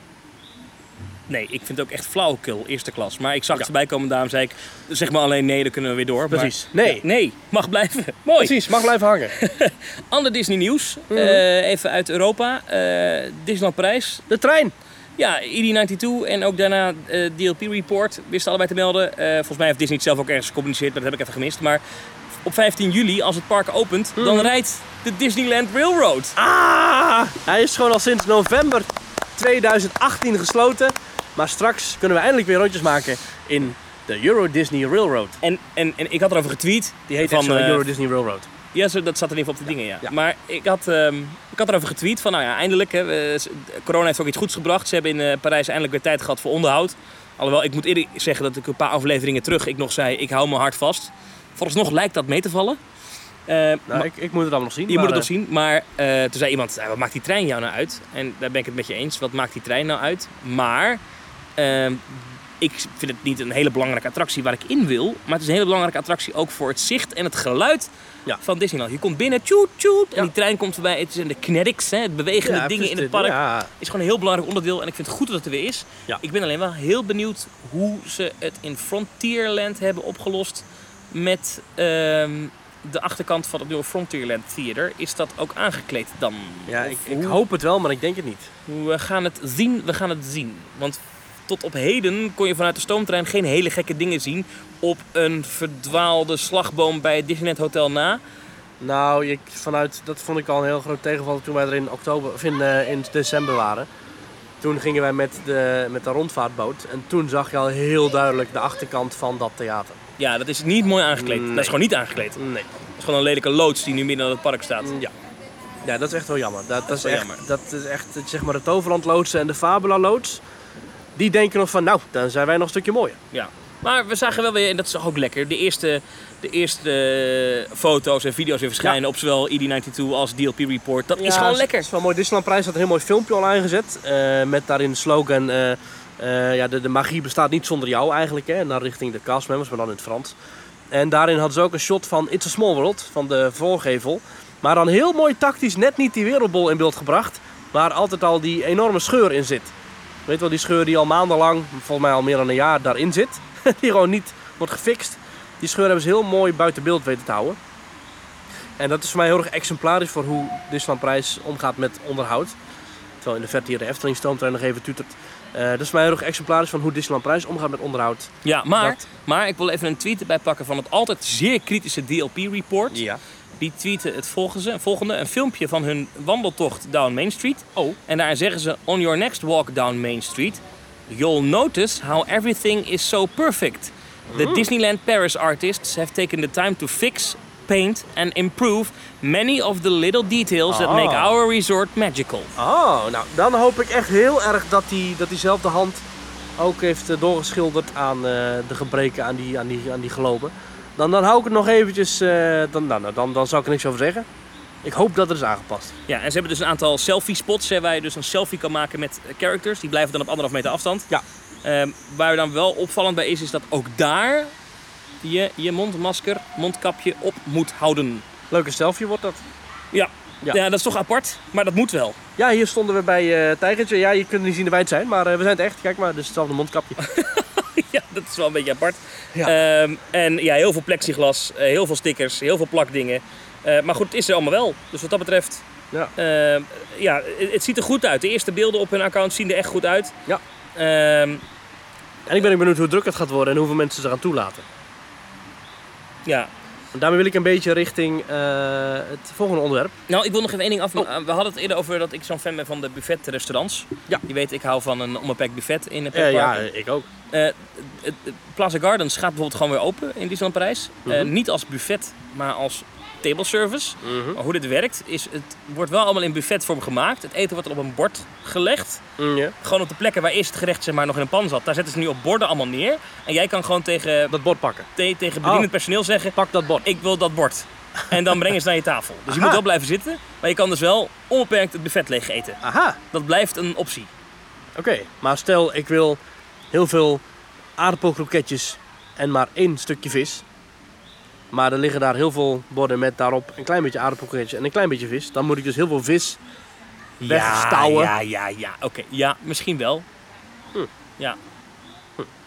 Nee, ik vind het ook echt flauwekul, eerste klas. Maar ik zag Ja. het erbij komen, daarom zei ik, zeg maar alleen nee, dan kunnen we weer door. Maar- Precies. Nee. Ja, nee, mag blijven. Mooi. Precies, mag blijven hangen. Ander Disney nieuws, Mhm. Eh, even uit Europa. Eh Disneyland Parijs. De trein. Ja, ED92 en ook daarna eh, DLP Report wisten allebei te melden. Volgens mij heeft Disney het zelf ook ergens gecommuniceerd, maar dat heb ik even gemist. Maar op 15 juli, als het park opent, dan Mhm. rijdt de Disneyland Railroad. Ah! Hij is gewoon al sinds november 2018 gesloten. Maar straks kunnen we eindelijk weer rondjes maken in de Euro Disney Railroad. En, en, en ik had erover getweet. Die heet Van, eh, Euro Disney Railroad. Ja, zo, dat zat er even op de dingen, ja. Ja. Maar ik had, ehm, ik had erover getweet van, nou ja, eindelijk. Hè, we- corona heeft ook iets goeds gebracht. Ze hebben in eh, Parijs eindelijk weer tijd gehad voor onderhoud. Alhoewel, ik moet eerlijk zeggen dat ik een paar afleveringen terug ik nog zei, ik hou mijn hart vast. Vooralsnog lijkt dat mee te vallen. Eh, Nou, maar- ik, ik moet het allemaal nog zien. je moet maar, het nog zien, maar eh, toen zei iemand, "Ja, wat maakt die trein jou nou uit? En daar ben ik het met je eens, wat maakt die trein nou uit? Maar ehm, ik vind het niet een hele belangrijke attractie waar ik in wil, maar het is een hele belangrijke attractie ook voor het zicht en het geluid Ja. van Disneyland. Je komt binnen, tjoet, tjoet, en Ja. die trein komt voorbij. Het zijn de kinetics, hè, het bewegende Ja, dingen in het park. Is gewoon een heel belangrijk onderdeel en ik vind het goed dat het er weer is. Ik ben alleen wel heel benieuwd hoe ze het in Frontierland hebben opgelost met ehm, de achterkant van het nieuwe Frontierland Theater. Is dat ook aangekleed dan? ja ik, hoop het wel, maar ik denk het niet. We gaan het zien, we gaan het zien. Want tot op heden kon je vanuit de stoomtrein geen hele gekke dingen zien op een verdwaalde slagboom bij het Disneyland Hotel na. Nou, ik, vanuit, dat vond ik al een heel groot tegenval toen wij er in, oktober, of in, eh, in december waren. Toen gingen wij met de, met de rondvaartboot en toen zag je al heel duidelijk de achterkant van dat theater. Ja, dat is niet mooi aangekleed. Nee. Dat is gewoon niet aangekleed. Nee. Dat is gewoon een lelijke loods die nu midden in het park staat. Ja. Ja, dat is echt wel jammer. Dat, dat, is, echt, jammer. dat is echt, zeg maar, de Toverland loodsen en de Fabula loods. Die denken nog van, nou, dan zijn wij nog een stukje mooier. Ja. Maar we zagen wel weer, en dat is ook lekker, de eerste, de eerste foto's en video's weer verschijnen op zowel ED92 als DLP Report. Dat is gewoon lekker. Het is wel mooi. Disneyland Prijs had een heel mooi filmpje al aangezet. eh, met daarin de slogan, eh, eh, ja, de, magie bestaat niet zonder jou eigenlijk. Hè, richting de castmembers, maar dan in het Frans. En daarin hadden ze ook een shot van It's a Small World, van de voorgevel. Maar dan heel mooi tactisch net niet die wereldbol in beeld gebracht. Waar altijd al die enorme scheur in zit. Weet wel, die scheur die al maandenlang, volgens mij al meer dan een jaar, daarin zit. die gewoon niet wordt gefixt. Die scheur hebben ze heel mooi buiten beeld weten te houden. En dat is voor mij heel erg exemplarisch voor hoe Disneyland Prijs omgaat met onderhoud. Terwijl in de verte hier de Efteling stoomtrein nog even tutert. Eh, dat is voor mij heel erg exemplarisch van hoe Disneyland Prijs omgaat met onderhoud. Ja, maar, Dat- maar ik wil even een tweet erbij pakken van het altijd zeer kritische DLP Report. Ja. Die tweeten het volgende, volgende, een filmpje van hun wandeltocht down Main Street. Oh. En daarin zeggen ze, on your next walk down Main Street, you'll notice how everything is so perfect. The Disneyland Paris artists have taken the time to fix, paint and improve many of the little details that make our resort magical. Oh, nou dan hoop ik echt heel erg dat, die, dat diezelfde hand ook heeft eh, doorgeschilderd aan eh, de gebreken aan die, aan die, aan die globen. Dan, dan hou ik het nog eventjes, eh, dan, dan, dan, dan zou ik er niks over zeggen. Ik hoop dat het is aangepast. Ja, en ze hebben dus een aantal selfie spots hè, waar je dus een selfie kan maken met eh, characters. Die blijven dan op anderhalf meter afstand. Ja. Ehm, waar dan wel opvallend bij is, is dat ook daar je je mondmasker, mondkapje op moet houden. Leuke selfie wordt dat. Ja. Ja. Ja. dat is toch apart, maar dat moet wel. Ja, hier stonden we bij eh Tijgertje. Ja, je kunt niet zien de wij het zijn, maar eh, we zijn het echt. Kijk maar, dus hetzelfde mondkapje. ja, dat is wel een beetje apart. Ja. Ehm, en ja, heel veel plexiglas, eh, heel veel stickers, heel veel plakdingen. Maar goed, het is er allemaal wel. Dus wat dat betreft, Ja. ehm, ja, het, het ziet er goed uit. De eerste beelden op hun account zien er echt goed uit. Ja. Ehm, En ik ben ook benieuwd hoe druk het gaat worden en hoeveel mensen ze eraan toelaten. Ja. Daarmee wil ik een beetje richting eh, het volgende onderwerp. Nou, ik wil nog even één ding af. We hadden het eerder over dat ik zo'n fan ben van de buffetrestaurants. Ja. Je weet, ik hou van een onbeperkt buffet in het Eh, pretpark. ja, ik ook. Eh, Plaza Gardens gaat bijvoorbeeld gewoon weer open in Disneyland Parijs. Eh, Mhm. niet als buffet, maar als table service. Mhm. Maar hoe dit werkt, is het wordt wel allemaal in buffetvorm gemaakt. Het eten wordt er op een bord gelegd. Mm. Gewoon op de plekken waar eerst het gerecht zeg maar, nog in een pan zat. Daar zetten ze nu op borden allemaal neer. En jij kan gewoon tegen, Dat bord pakken. te- tegen bedienend Oh. personeel zeggen... Pak dat bord. Ik wil dat bord. En dan brengen ze naar je tafel. Dus je moet wel blijven zitten. Maar je kan dus wel onbeperkt het buffet leeg eten. Aha, Dat blijft een optie. oké. Maar stel, ik wil heel veel aardappelkroketjes en maar één stukje vis. Maar er liggen daar heel veel borden met daarop een klein beetje aardappelkroketjes en een klein beetje vis. Dan moet ik dus heel veel vis Wegstouwen. Ja, ja, ja. Oké, ja, misschien wel. Hm. Ja.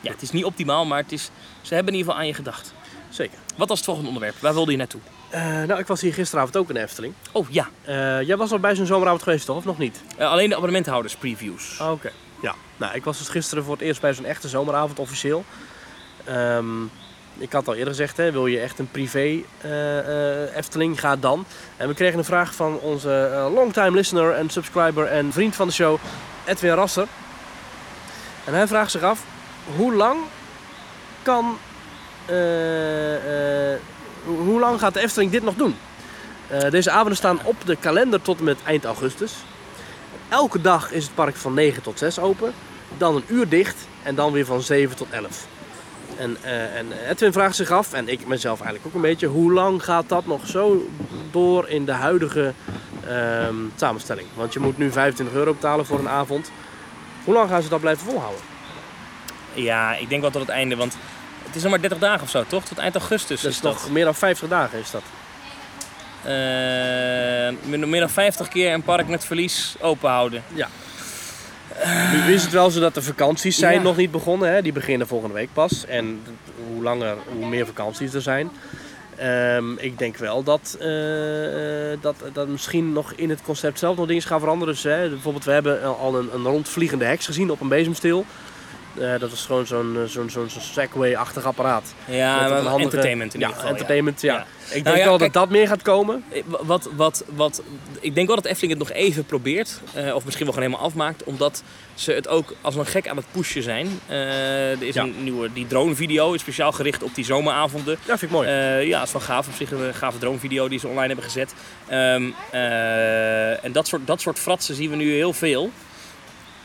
Ja, het is niet optimaal, maar het is, ze hebben in ieder geval aan je gedacht. Zeker. Wat was het volgende onderwerp? Waar wilde je naartoe? Eh, nou, ik was hier gisteravond ook in de Efteling. Oh ja, Eh, jij was al bij zo'n zomeravond geweest, toch? Of nog niet? Eh, alleen de abonnementhouders previews. Ah, Oké. Ja. Nou, ik was dus gisteren voor het eerst bij zo'n echte zomeravond officieel. Ehm, ik had al eerder gezegd, hè, wil je echt een privé eh, eh, Efteling, ga dan. En we kregen een vraag van onze eh, longtime listener en subscriber en vriend van de show, Edwin Rasser. En hij vraagt zich af, hoe lang kan... hoe lang gaat de Efteling dit nog doen? Deze avonden staan op de kalender tot en met eind augustus. Elke dag is het park van 9 tot 6 open. Dan een uur dicht en dan weer van 7 tot 11. En, eh, en Edwin vraagt zich af, en ik mezelf eigenlijk ook een beetje, hoe lang gaat dat nog zo door in de huidige ehm, samenstelling? Want je moet nu 25 euro betalen voor een avond. Hoe lang gaan ze dat blijven volhouden? Ja, ik denk wel tot het einde, want het is nog maar 30 dagen of zo, toch? Tot eind augustus Dat is is dat. meer dan 50 dagen is dat. Eh, meer meer dan 50 keer een park met verlies open houden. Nu is het wel zo dat de vakanties zijn Ja. nog niet begonnen. Hè? Die beginnen volgende week pas. En hoe langer, hoe meer vakanties er zijn. Ehm, ik denk wel dat, eh, eh, dat, dat misschien nog in het concept zelf nog dingen gaan veranderen. Dus, hè, bijvoorbeeld, we hebben al een, een rondvliegende heks gezien op een bezemsteel. Eh, dat is gewoon zo'n eh, zo'n zo'n zo'n Segway-achtig apparaat. Ja, maar handige- entertainment in ieder geval. ja. entertainment, ja. Ja. Ik denk Nou ja, wel kijk- dat dat meer gaat komen. Eh, Wat, wat, wat, ik denk wel dat Efteling het nog even probeert. of misschien wel gewoon helemaal afmaakt. Omdat ze het ook als een gek aan het pushen zijn. Er is Ja. een nieuwe die drone video. Is speciaal gericht op die zomeravonden. Ja, vind ik mooi. Ja, het is wel gaaf. Op zich een gave drone video die ze online hebben gezet. Ehm, eh, en dat soort, dat soort fratsen zien we nu heel veel.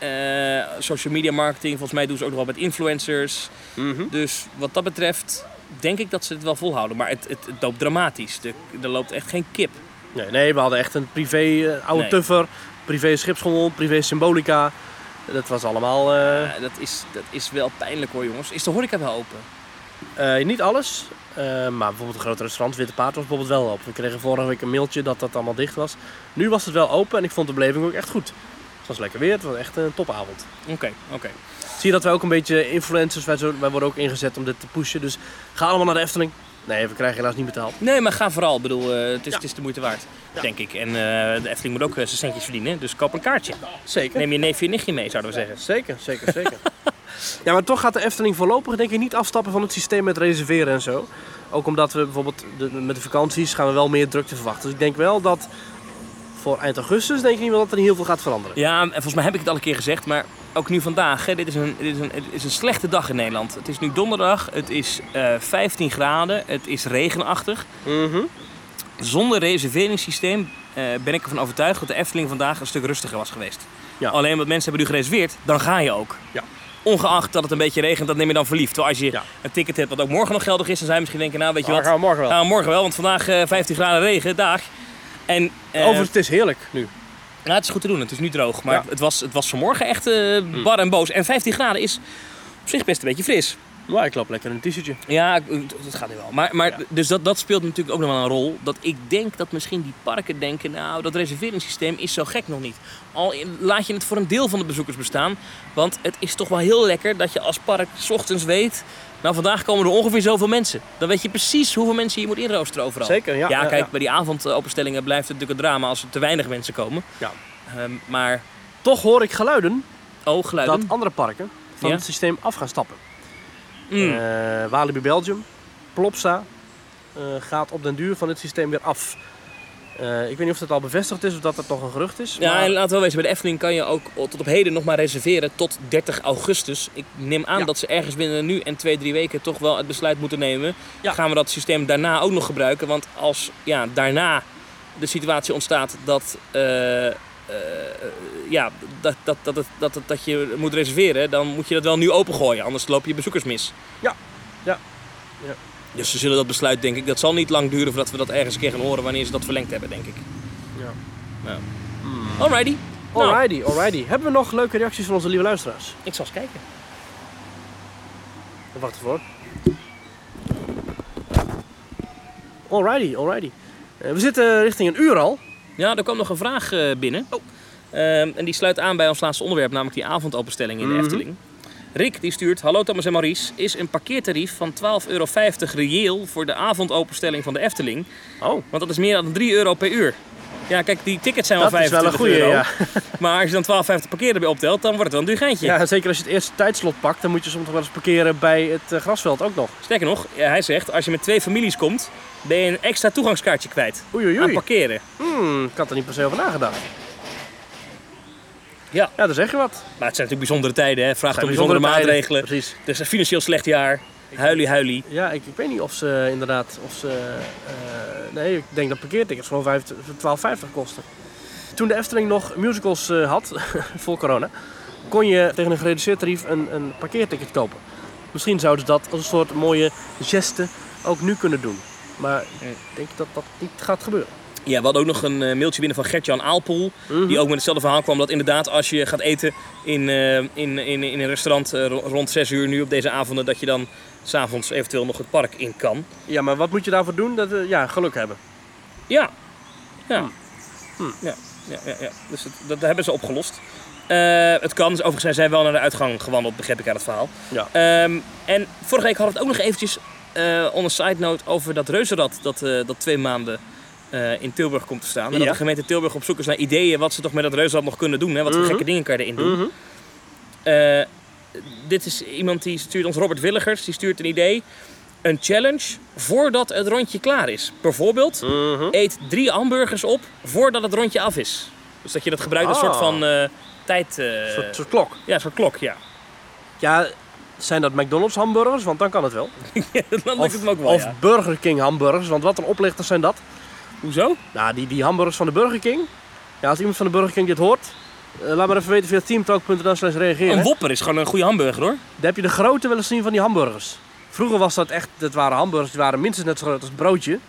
Eh, social media marketing, volgens mij doen ze ook nog wel met influencers. Mhm. Dus wat dat betreft denk ik dat ze het wel volhouden. Maar het, het, het loopt dramatisch. De, er loopt echt geen kip. Nee, nee, we hadden echt een privé eh, oude Nee. tuffer, privé schipschommel, privé symbolica. Dat was allemaal... eh, dat, is, dat is wel pijnlijk hoor jongens. Is de horeca wel open? Niet alles, maar bijvoorbeeld een groot restaurant, Witte Paard, was bijvoorbeeld wel open. We kregen vorige week een mailtje dat dat allemaal dicht was. Nu was het wel open en ik vond de beleving ook echt goed. Het was lekker weer, het was echt een topavond. Oké, oké. Zie je dat wij ook een beetje influencers, wij, zo, wij worden ook ingezet om dit te pushen. Dus ga allemaal naar de Efteling. Nee, we krijgen helaas niet betaald. Nee, maar ga vooral. Ik bedoel, eh, het, is, Ja. het is de moeite waard, Ja. denk ik. En eh, de Efteling moet ook eh, zijn centjes verdienen. Dus koop een kaartje. Zeker. Neem je neefje en nichtje mee, zouden we zeggen. Zeker, zeker, zeker. ja, maar toch gaat de Efteling voorlopig denk ik niet afstappen van het systeem met reserveren en zo. Ook omdat we bijvoorbeeld de, met de vakanties gaan we wel meer drukte verwachten. Dus ik denk wel dat voor eind augustus denk ik niet dat er heel veel gaat veranderen. Ja, en volgens mij heb ik het al een keer gezegd, maar ook nu vandaag. Hè, dit, is een, dit is een, het is een slechte dag in Nederland. Het is nu donderdag, het is eh 15 graden, het is regenachtig. Mhm. Zonder reserveringssysteem eh, ben ik ervan overtuigd dat de Efteling vandaag een stuk rustiger was geweest. Ja. Alleen omdat mensen hebben nu gereserveerd, dan ga je ook. Ja. Ongeacht dat het een beetje regent, dat neem je dan verliefd. Terwijl als je Ja. een ticket hebt wat ook morgen nog geldig is, dan zou je misschien denken, nou weet je Maar wat, gaan we morgen wel. gaan we morgen wel, want vandaag eh 15 graden regen, dag. En, eh, Overigens, het is heerlijk nu. ja, het is goed te doen, het is nu droog. Maar Ja. het, was, het was vanmorgen echt eh, bar en boos. En 15 graden is op zich best een beetje fris. Maar ik loop lekker in een t-shirtje. Ja, dat gaat nu wel. Maar, maar Ja. dus dat, dat speelt natuurlijk ook nog wel een rol. Dat ik denk dat misschien die parken denken, nou, dat reserveringssysteem is zo gek nog niet. Al laat je het voor een deel van de bezoekers bestaan. Want het is toch wel heel lekker dat je als park 's ochtends weet, nou vandaag komen er ongeveer zoveel mensen. Dan weet je precies hoeveel mensen je moet inroosteren overal. Zeker, ja. Ja, kijk, ja. bij die avondopenstellingen blijft het natuurlijk een drama als er te weinig mensen komen. Ja. Ehm, maar, Toch hoor ik geluiden oh, geluiden. dat andere parken van Ja? het systeem af gaan stappen. Mm. Eh, Walibi Belgium, Plopsa, eh, gaat op den duur van dit systeem weer af. Eh, ik weet niet of dat al bevestigd is of dat het nog een gerucht is. Ja, maar- en laten we wel wezen, bij de Efteling kan je ook tot op heden nog maar reserveren tot 30 augustus. Ik neem aan Ja. dat ze ergens binnen nu en twee, drie weken toch wel het besluit moeten nemen. Ja. Gaan we dat systeem daarna ook nog gebruiken? Want als ja, daarna de situatie ontstaat dat, eh, eh, ja, dat, dat, dat, dat, dat, dat, dat je moet reserveren, dan moet je dat wel nu opengooien. Anders loop je bezoekers mis. Ja. Ja. Ja. Dus ze zullen dat besluit, denk ik, dat zal niet lang duren voordat we dat ergens een keer gaan horen wanneer ze dat verlengd hebben, denk ik. Ja. Ja. Alrighty. Nou, Alrighty, alrighty. Hebben we nog leuke reacties van onze lieve luisteraars? ik zal eens kijken. Wacht even hoor. Alrighty, alrighty. Eh, we zitten richting een uur al. Ja, er kwam nog een vraag eh, binnen. Ehm, en die sluit aan bij ons laatste onderwerp, namelijk die avondopenstelling in de Mhm. Efteling. Rick die stuurt, hallo Thomas en Maurice, is een parkeertarief van 12,50 euro reëel voor de avondopenstelling van de Efteling? Oh, Want dat is meer dan 3 euro per uur. Ja, kijk, die tickets zijn wel dat is wel 25 een goeie, euro. ja. Maar als je dan 12,50 parkeer erbij optelt, dan wordt het wel een duur geintje. Ja, zeker als je het eerste tijdslot pakt, dan moet je soms nog wel eens parkeren bij het eh, grasveld ook nog. Sterker nog, ja, hij zegt, als je met twee families komt, ben je een extra toegangskaartje kwijt Oei, oei, aan oei. parkeren. Hmm, ik had er niet per se over nagedacht. Ja. Ja, dan zeg je wat. Maar het zijn natuurlijk bijzondere tijden, hè. vraagt om bijzondere maatregelen. Precies. Het is een financieel slecht jaar. Huilie, huilie. Ja, ik, ik weet niet of ze inderdaad, of ze, eh, nee, ik denk dat parkeertickets gewoon 5 12,50 kosten. Toen de Efteling nog musicals eh, had, voor corona, kon je tegen een gereduceerd tarief een, een parkeerticket kopen. Misschien zouden ze dat als een soort mooie geste ook nu kunnen doen. Maar ik denk dat dat niet gaat gebeuren. Ja, we hadden ook nog een eh, mailtje binnen van Gertjan Aalpoel. Die ook met hetzelfde verhaal kwam. Dat inderdaad als je gaat eten in, eh, in, in, in een restaurant eh, ro- rond 6 uur nu op deze avonden. Dat je dan s'avonds eventueel nog het park in kan. Ja, maar wat moet je daarvoor doen? Dat, ja, geluk hebben. Ja. Ja. Hm. Ja, ja, ja, ja. Dus dat hebben ze opgelost. Het kan. Dus overigens zijn zij wel naar de uitgang gewandeld, begreep ik uit het verhaal. Ja. Ehm, en vorige week hadden we het ook nog eventjes on a side note over dat reuzenrad dat, dat twee maanden eh, in Tilburg komt te staan. En dat de gemeente Tilburg op zoek is naar ideeën wat ze toch met dat reuzenrad nog kunnen doen. Hè? Wat voor Mhm. gekke dingen kan je erin doen. Mhm. Eh, dit is iemand die stuurt ons, Robert Willigers, die stuurt een idee. Een challenge voordat het rondje klaar is. Bijvoorbeeld, Mhm. eet drie hamburgers op voordat het rondje af is. Dus dat je dat gebruikt als Ah. soort van eh, tijd... eh, Een soort, soort klok. Ja, een soort klok, ja. Ja, zijn dat McDonald's hamburgers? Want dan kan het wel. dan lukt het me ook wel, of ja. Burger King hamburgers, want wat een oplichters zijn dat. Hoezo? Nou, die, die hamburgers van de Burger King. Ja, als iemand van de Burger King dit hoort, eh, laat maar even weten via teamtalk.nl slash reageren. Een Whopper is gewoon een goede hamburger, hoor. Dan heb je de grootte wel eens zien van die hamburgers. Vroeger was dat echt, dat waren hamburgers, die waren minstens net zo groot als broodje.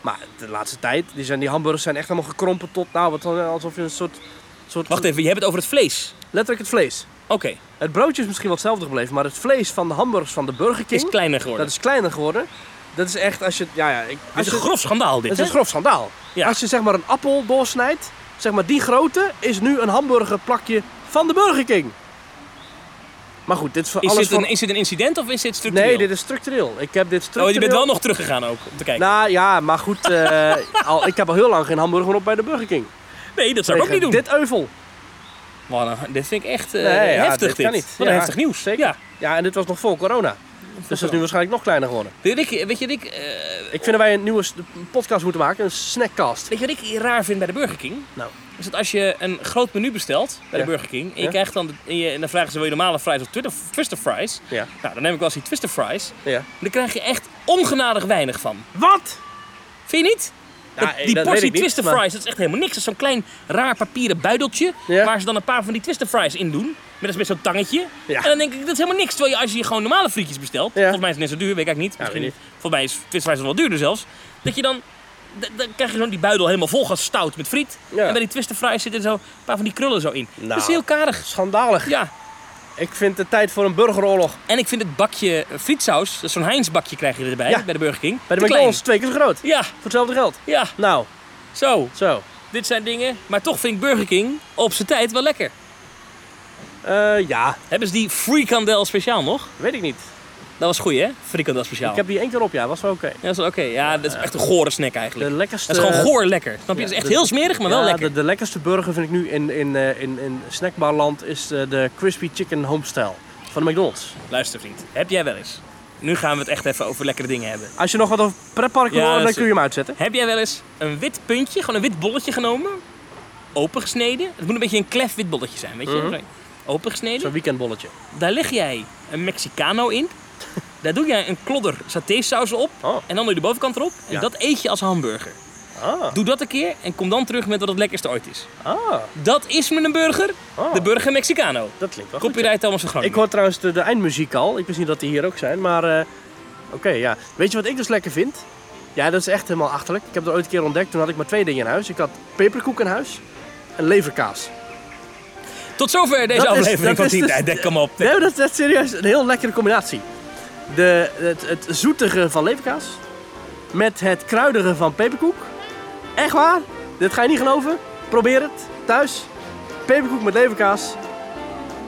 Maar de laatste tijd, die, zijn, die hamburgers zijn echt helemaal gekrompen tot, nou, wat, alsof je een soort, soort... Wacht even, je hebt het over het vlees. Letterlijk het vlees. Oké, Het broodje is misschien wel hetzelfde gebleven, maar het vlees van de hamburgers van de Burger King, is kleiner geworden. dat is kleiner geworden. Dat is echt, als je, ja, ja, ik, Dit is je, een grof schandaal, dit, Dat is een grof schandaal. Ja. Als je zeg maar een appel doorsnijdt, zeg maar die grootte, is nu een hamburgerplakje van de Burger King. Maar goed, dit is voor Is alles dit, een, is dit een incident of is dit structureel? Nee, dit is structureel. Ik heb dit Oh, structureel... je bent wel nog teruggegaan ook, om te kijken. Nou ja, maar goed, eh, al, ik heb al heel lang geen hamburger op bij de Burger King. nee, dat zou ik ook niet doen. Dit euvel. Man, dit vind ik echt eh, Nee, ja, heftig, dit dit. kan niet. Wat een Ja, heftig nieuws. zeker. Ja. Ja, en dit was nog voor corona. Dus dat is nu waarschijnlijk nog kleiner geworden. Rick, weet je, Rick, eh, Ik vind dat wij een nieuwe podcast moeten maken, een snackcast. weet je wat ik raar vind bij de Burger King? Nou. Is dat als je een groot menu bestelt bij Ja. de Burger King... en je Ja. krijgt dan, en, je, en dan vragen ze wil je normale fries of twitter- twister fries... Ja. Nou, dan neem ik wel eens die twister fries. ja. Daar krijg je echt ongenadig weinig van. Wat? Vind je niet? Ja, eh, die dat portie twister fries, dat is echt helemaal niks. Dat is zo'n klein raar papieren buideltje... Ja. waar ze dan een paar van die twister fries in doen. Met, met zo'n tangetje. Ja. En dan denk ik, dat is helemaal niks. Terwijl je als je gewoon normale frietjes bestelt... Volgens mij is het net zo duur, weet ik eigenlijk niet. Misschien, Volgens mij is twister fries wel duurder zelfs. Dat je dan... Dan krijg je zo'n die buidel helemaal vol gestout met friet. Ja. En bij die twister fries zitten zo een paar van die krullen zo in. Nou. Dat is heel karig. Schandalig. Ja. Ik vind het tijd voor een burgeroorlog. En ik vind het bakje frietsaus, dat is zo'n Heinz bakje krijg je erbij Ja. bij de Burger King. Bij de McDonald's twee keer zo groot. Ja, Voor hetzelfde geld. ja, Nou, zo. zo. Dit zijn dingen, maar toch vind ik Burger King op zijn tijd wel lekker. Eh, ja, Hebben ze die frikandel speciaal nog? weet ik niet. Dat was goed hè? Frikandel speciaal. Ik heb die één keer op, ja, was wel oké. Ja, dat is oké. Ja, dat is echt een gore snack eigenlijk. De lekkerste... Dat is gewoon goor lekker. Snap je? ja, Het is echt de- heel smerig, maar wel lekker. De, de lekkerste burger vind ik nu in, in, eh, in, in snackbarland is eh, de Crispy Chicken Homestyle van de McDonald's. Luister vriend, heb jij wel eens nu gaan we het echt even over lekkere dingen hebben. Als je nog wat over pretparken Ja, wil, dat dan kun je hem uitzetten. Heb jij wel eens een wit puntje, gewoon een wit bolletje genomen, opengesneden? Het moet een beetje een klef wit bolletje zijn, weet je? Mhm. Zo Opengesneden. Zo'n weekendbolletje. Daar leg jij een Mexicano in. Daar doe jij een klodder satésaus op. Oh. En dan doe je de bovenkant erop. En Ja. dat eet je als hamburger. Ah. Doe dat een keer en kom dan terug met wat het lekkerste ooit is. Ah. Dat is met een burger. Oh. De burger Mexicano. Dat klinkt wel. Copyright Thomas van Ik Groningen. hoor trouwens de, de eindmuziek al. Ik wist niet dat die hier ook zijn, maar eh, oké, ja. Weet je wat ik dus lekker vind? Ja, dat is echt helemaal achterlijk. Ik heb het ooit een keer ontdekt. Toen had ik maar twee dingen in huis. Ik had peperkoek in huis en leverkaas. Tot zover deze Dat aflevering dat van Team dus- Tijd. Dek, Kom op. Nee, maar dat is serieus een heel lekkere combinatie. De, het, het zoetige van leverkaas met het kruidige van peperkoek. Echt waar? Dit ga je niet geloven? Probeer het thuis. Peperkoek met leverkaas.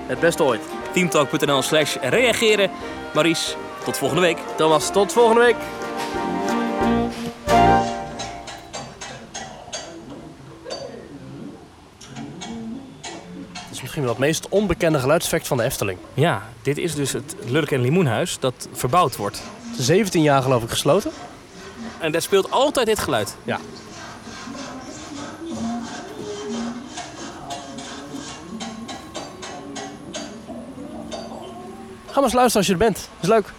Het beste ooit. Teamtalk.nl slash reageren. Maurice, tot volgende week. Thomas, tot volgende week. Misschien wel het meest onbekende geluidseffect van de Efteling. Ja, dit is dus het Lurk en Limoenhuis dat verbouwd wordt. 17 jaar geloof ik gesloten. En daar speelt altijd dit geluid. Ja. Ga maar eens luisteren als je er bent. Is leuk.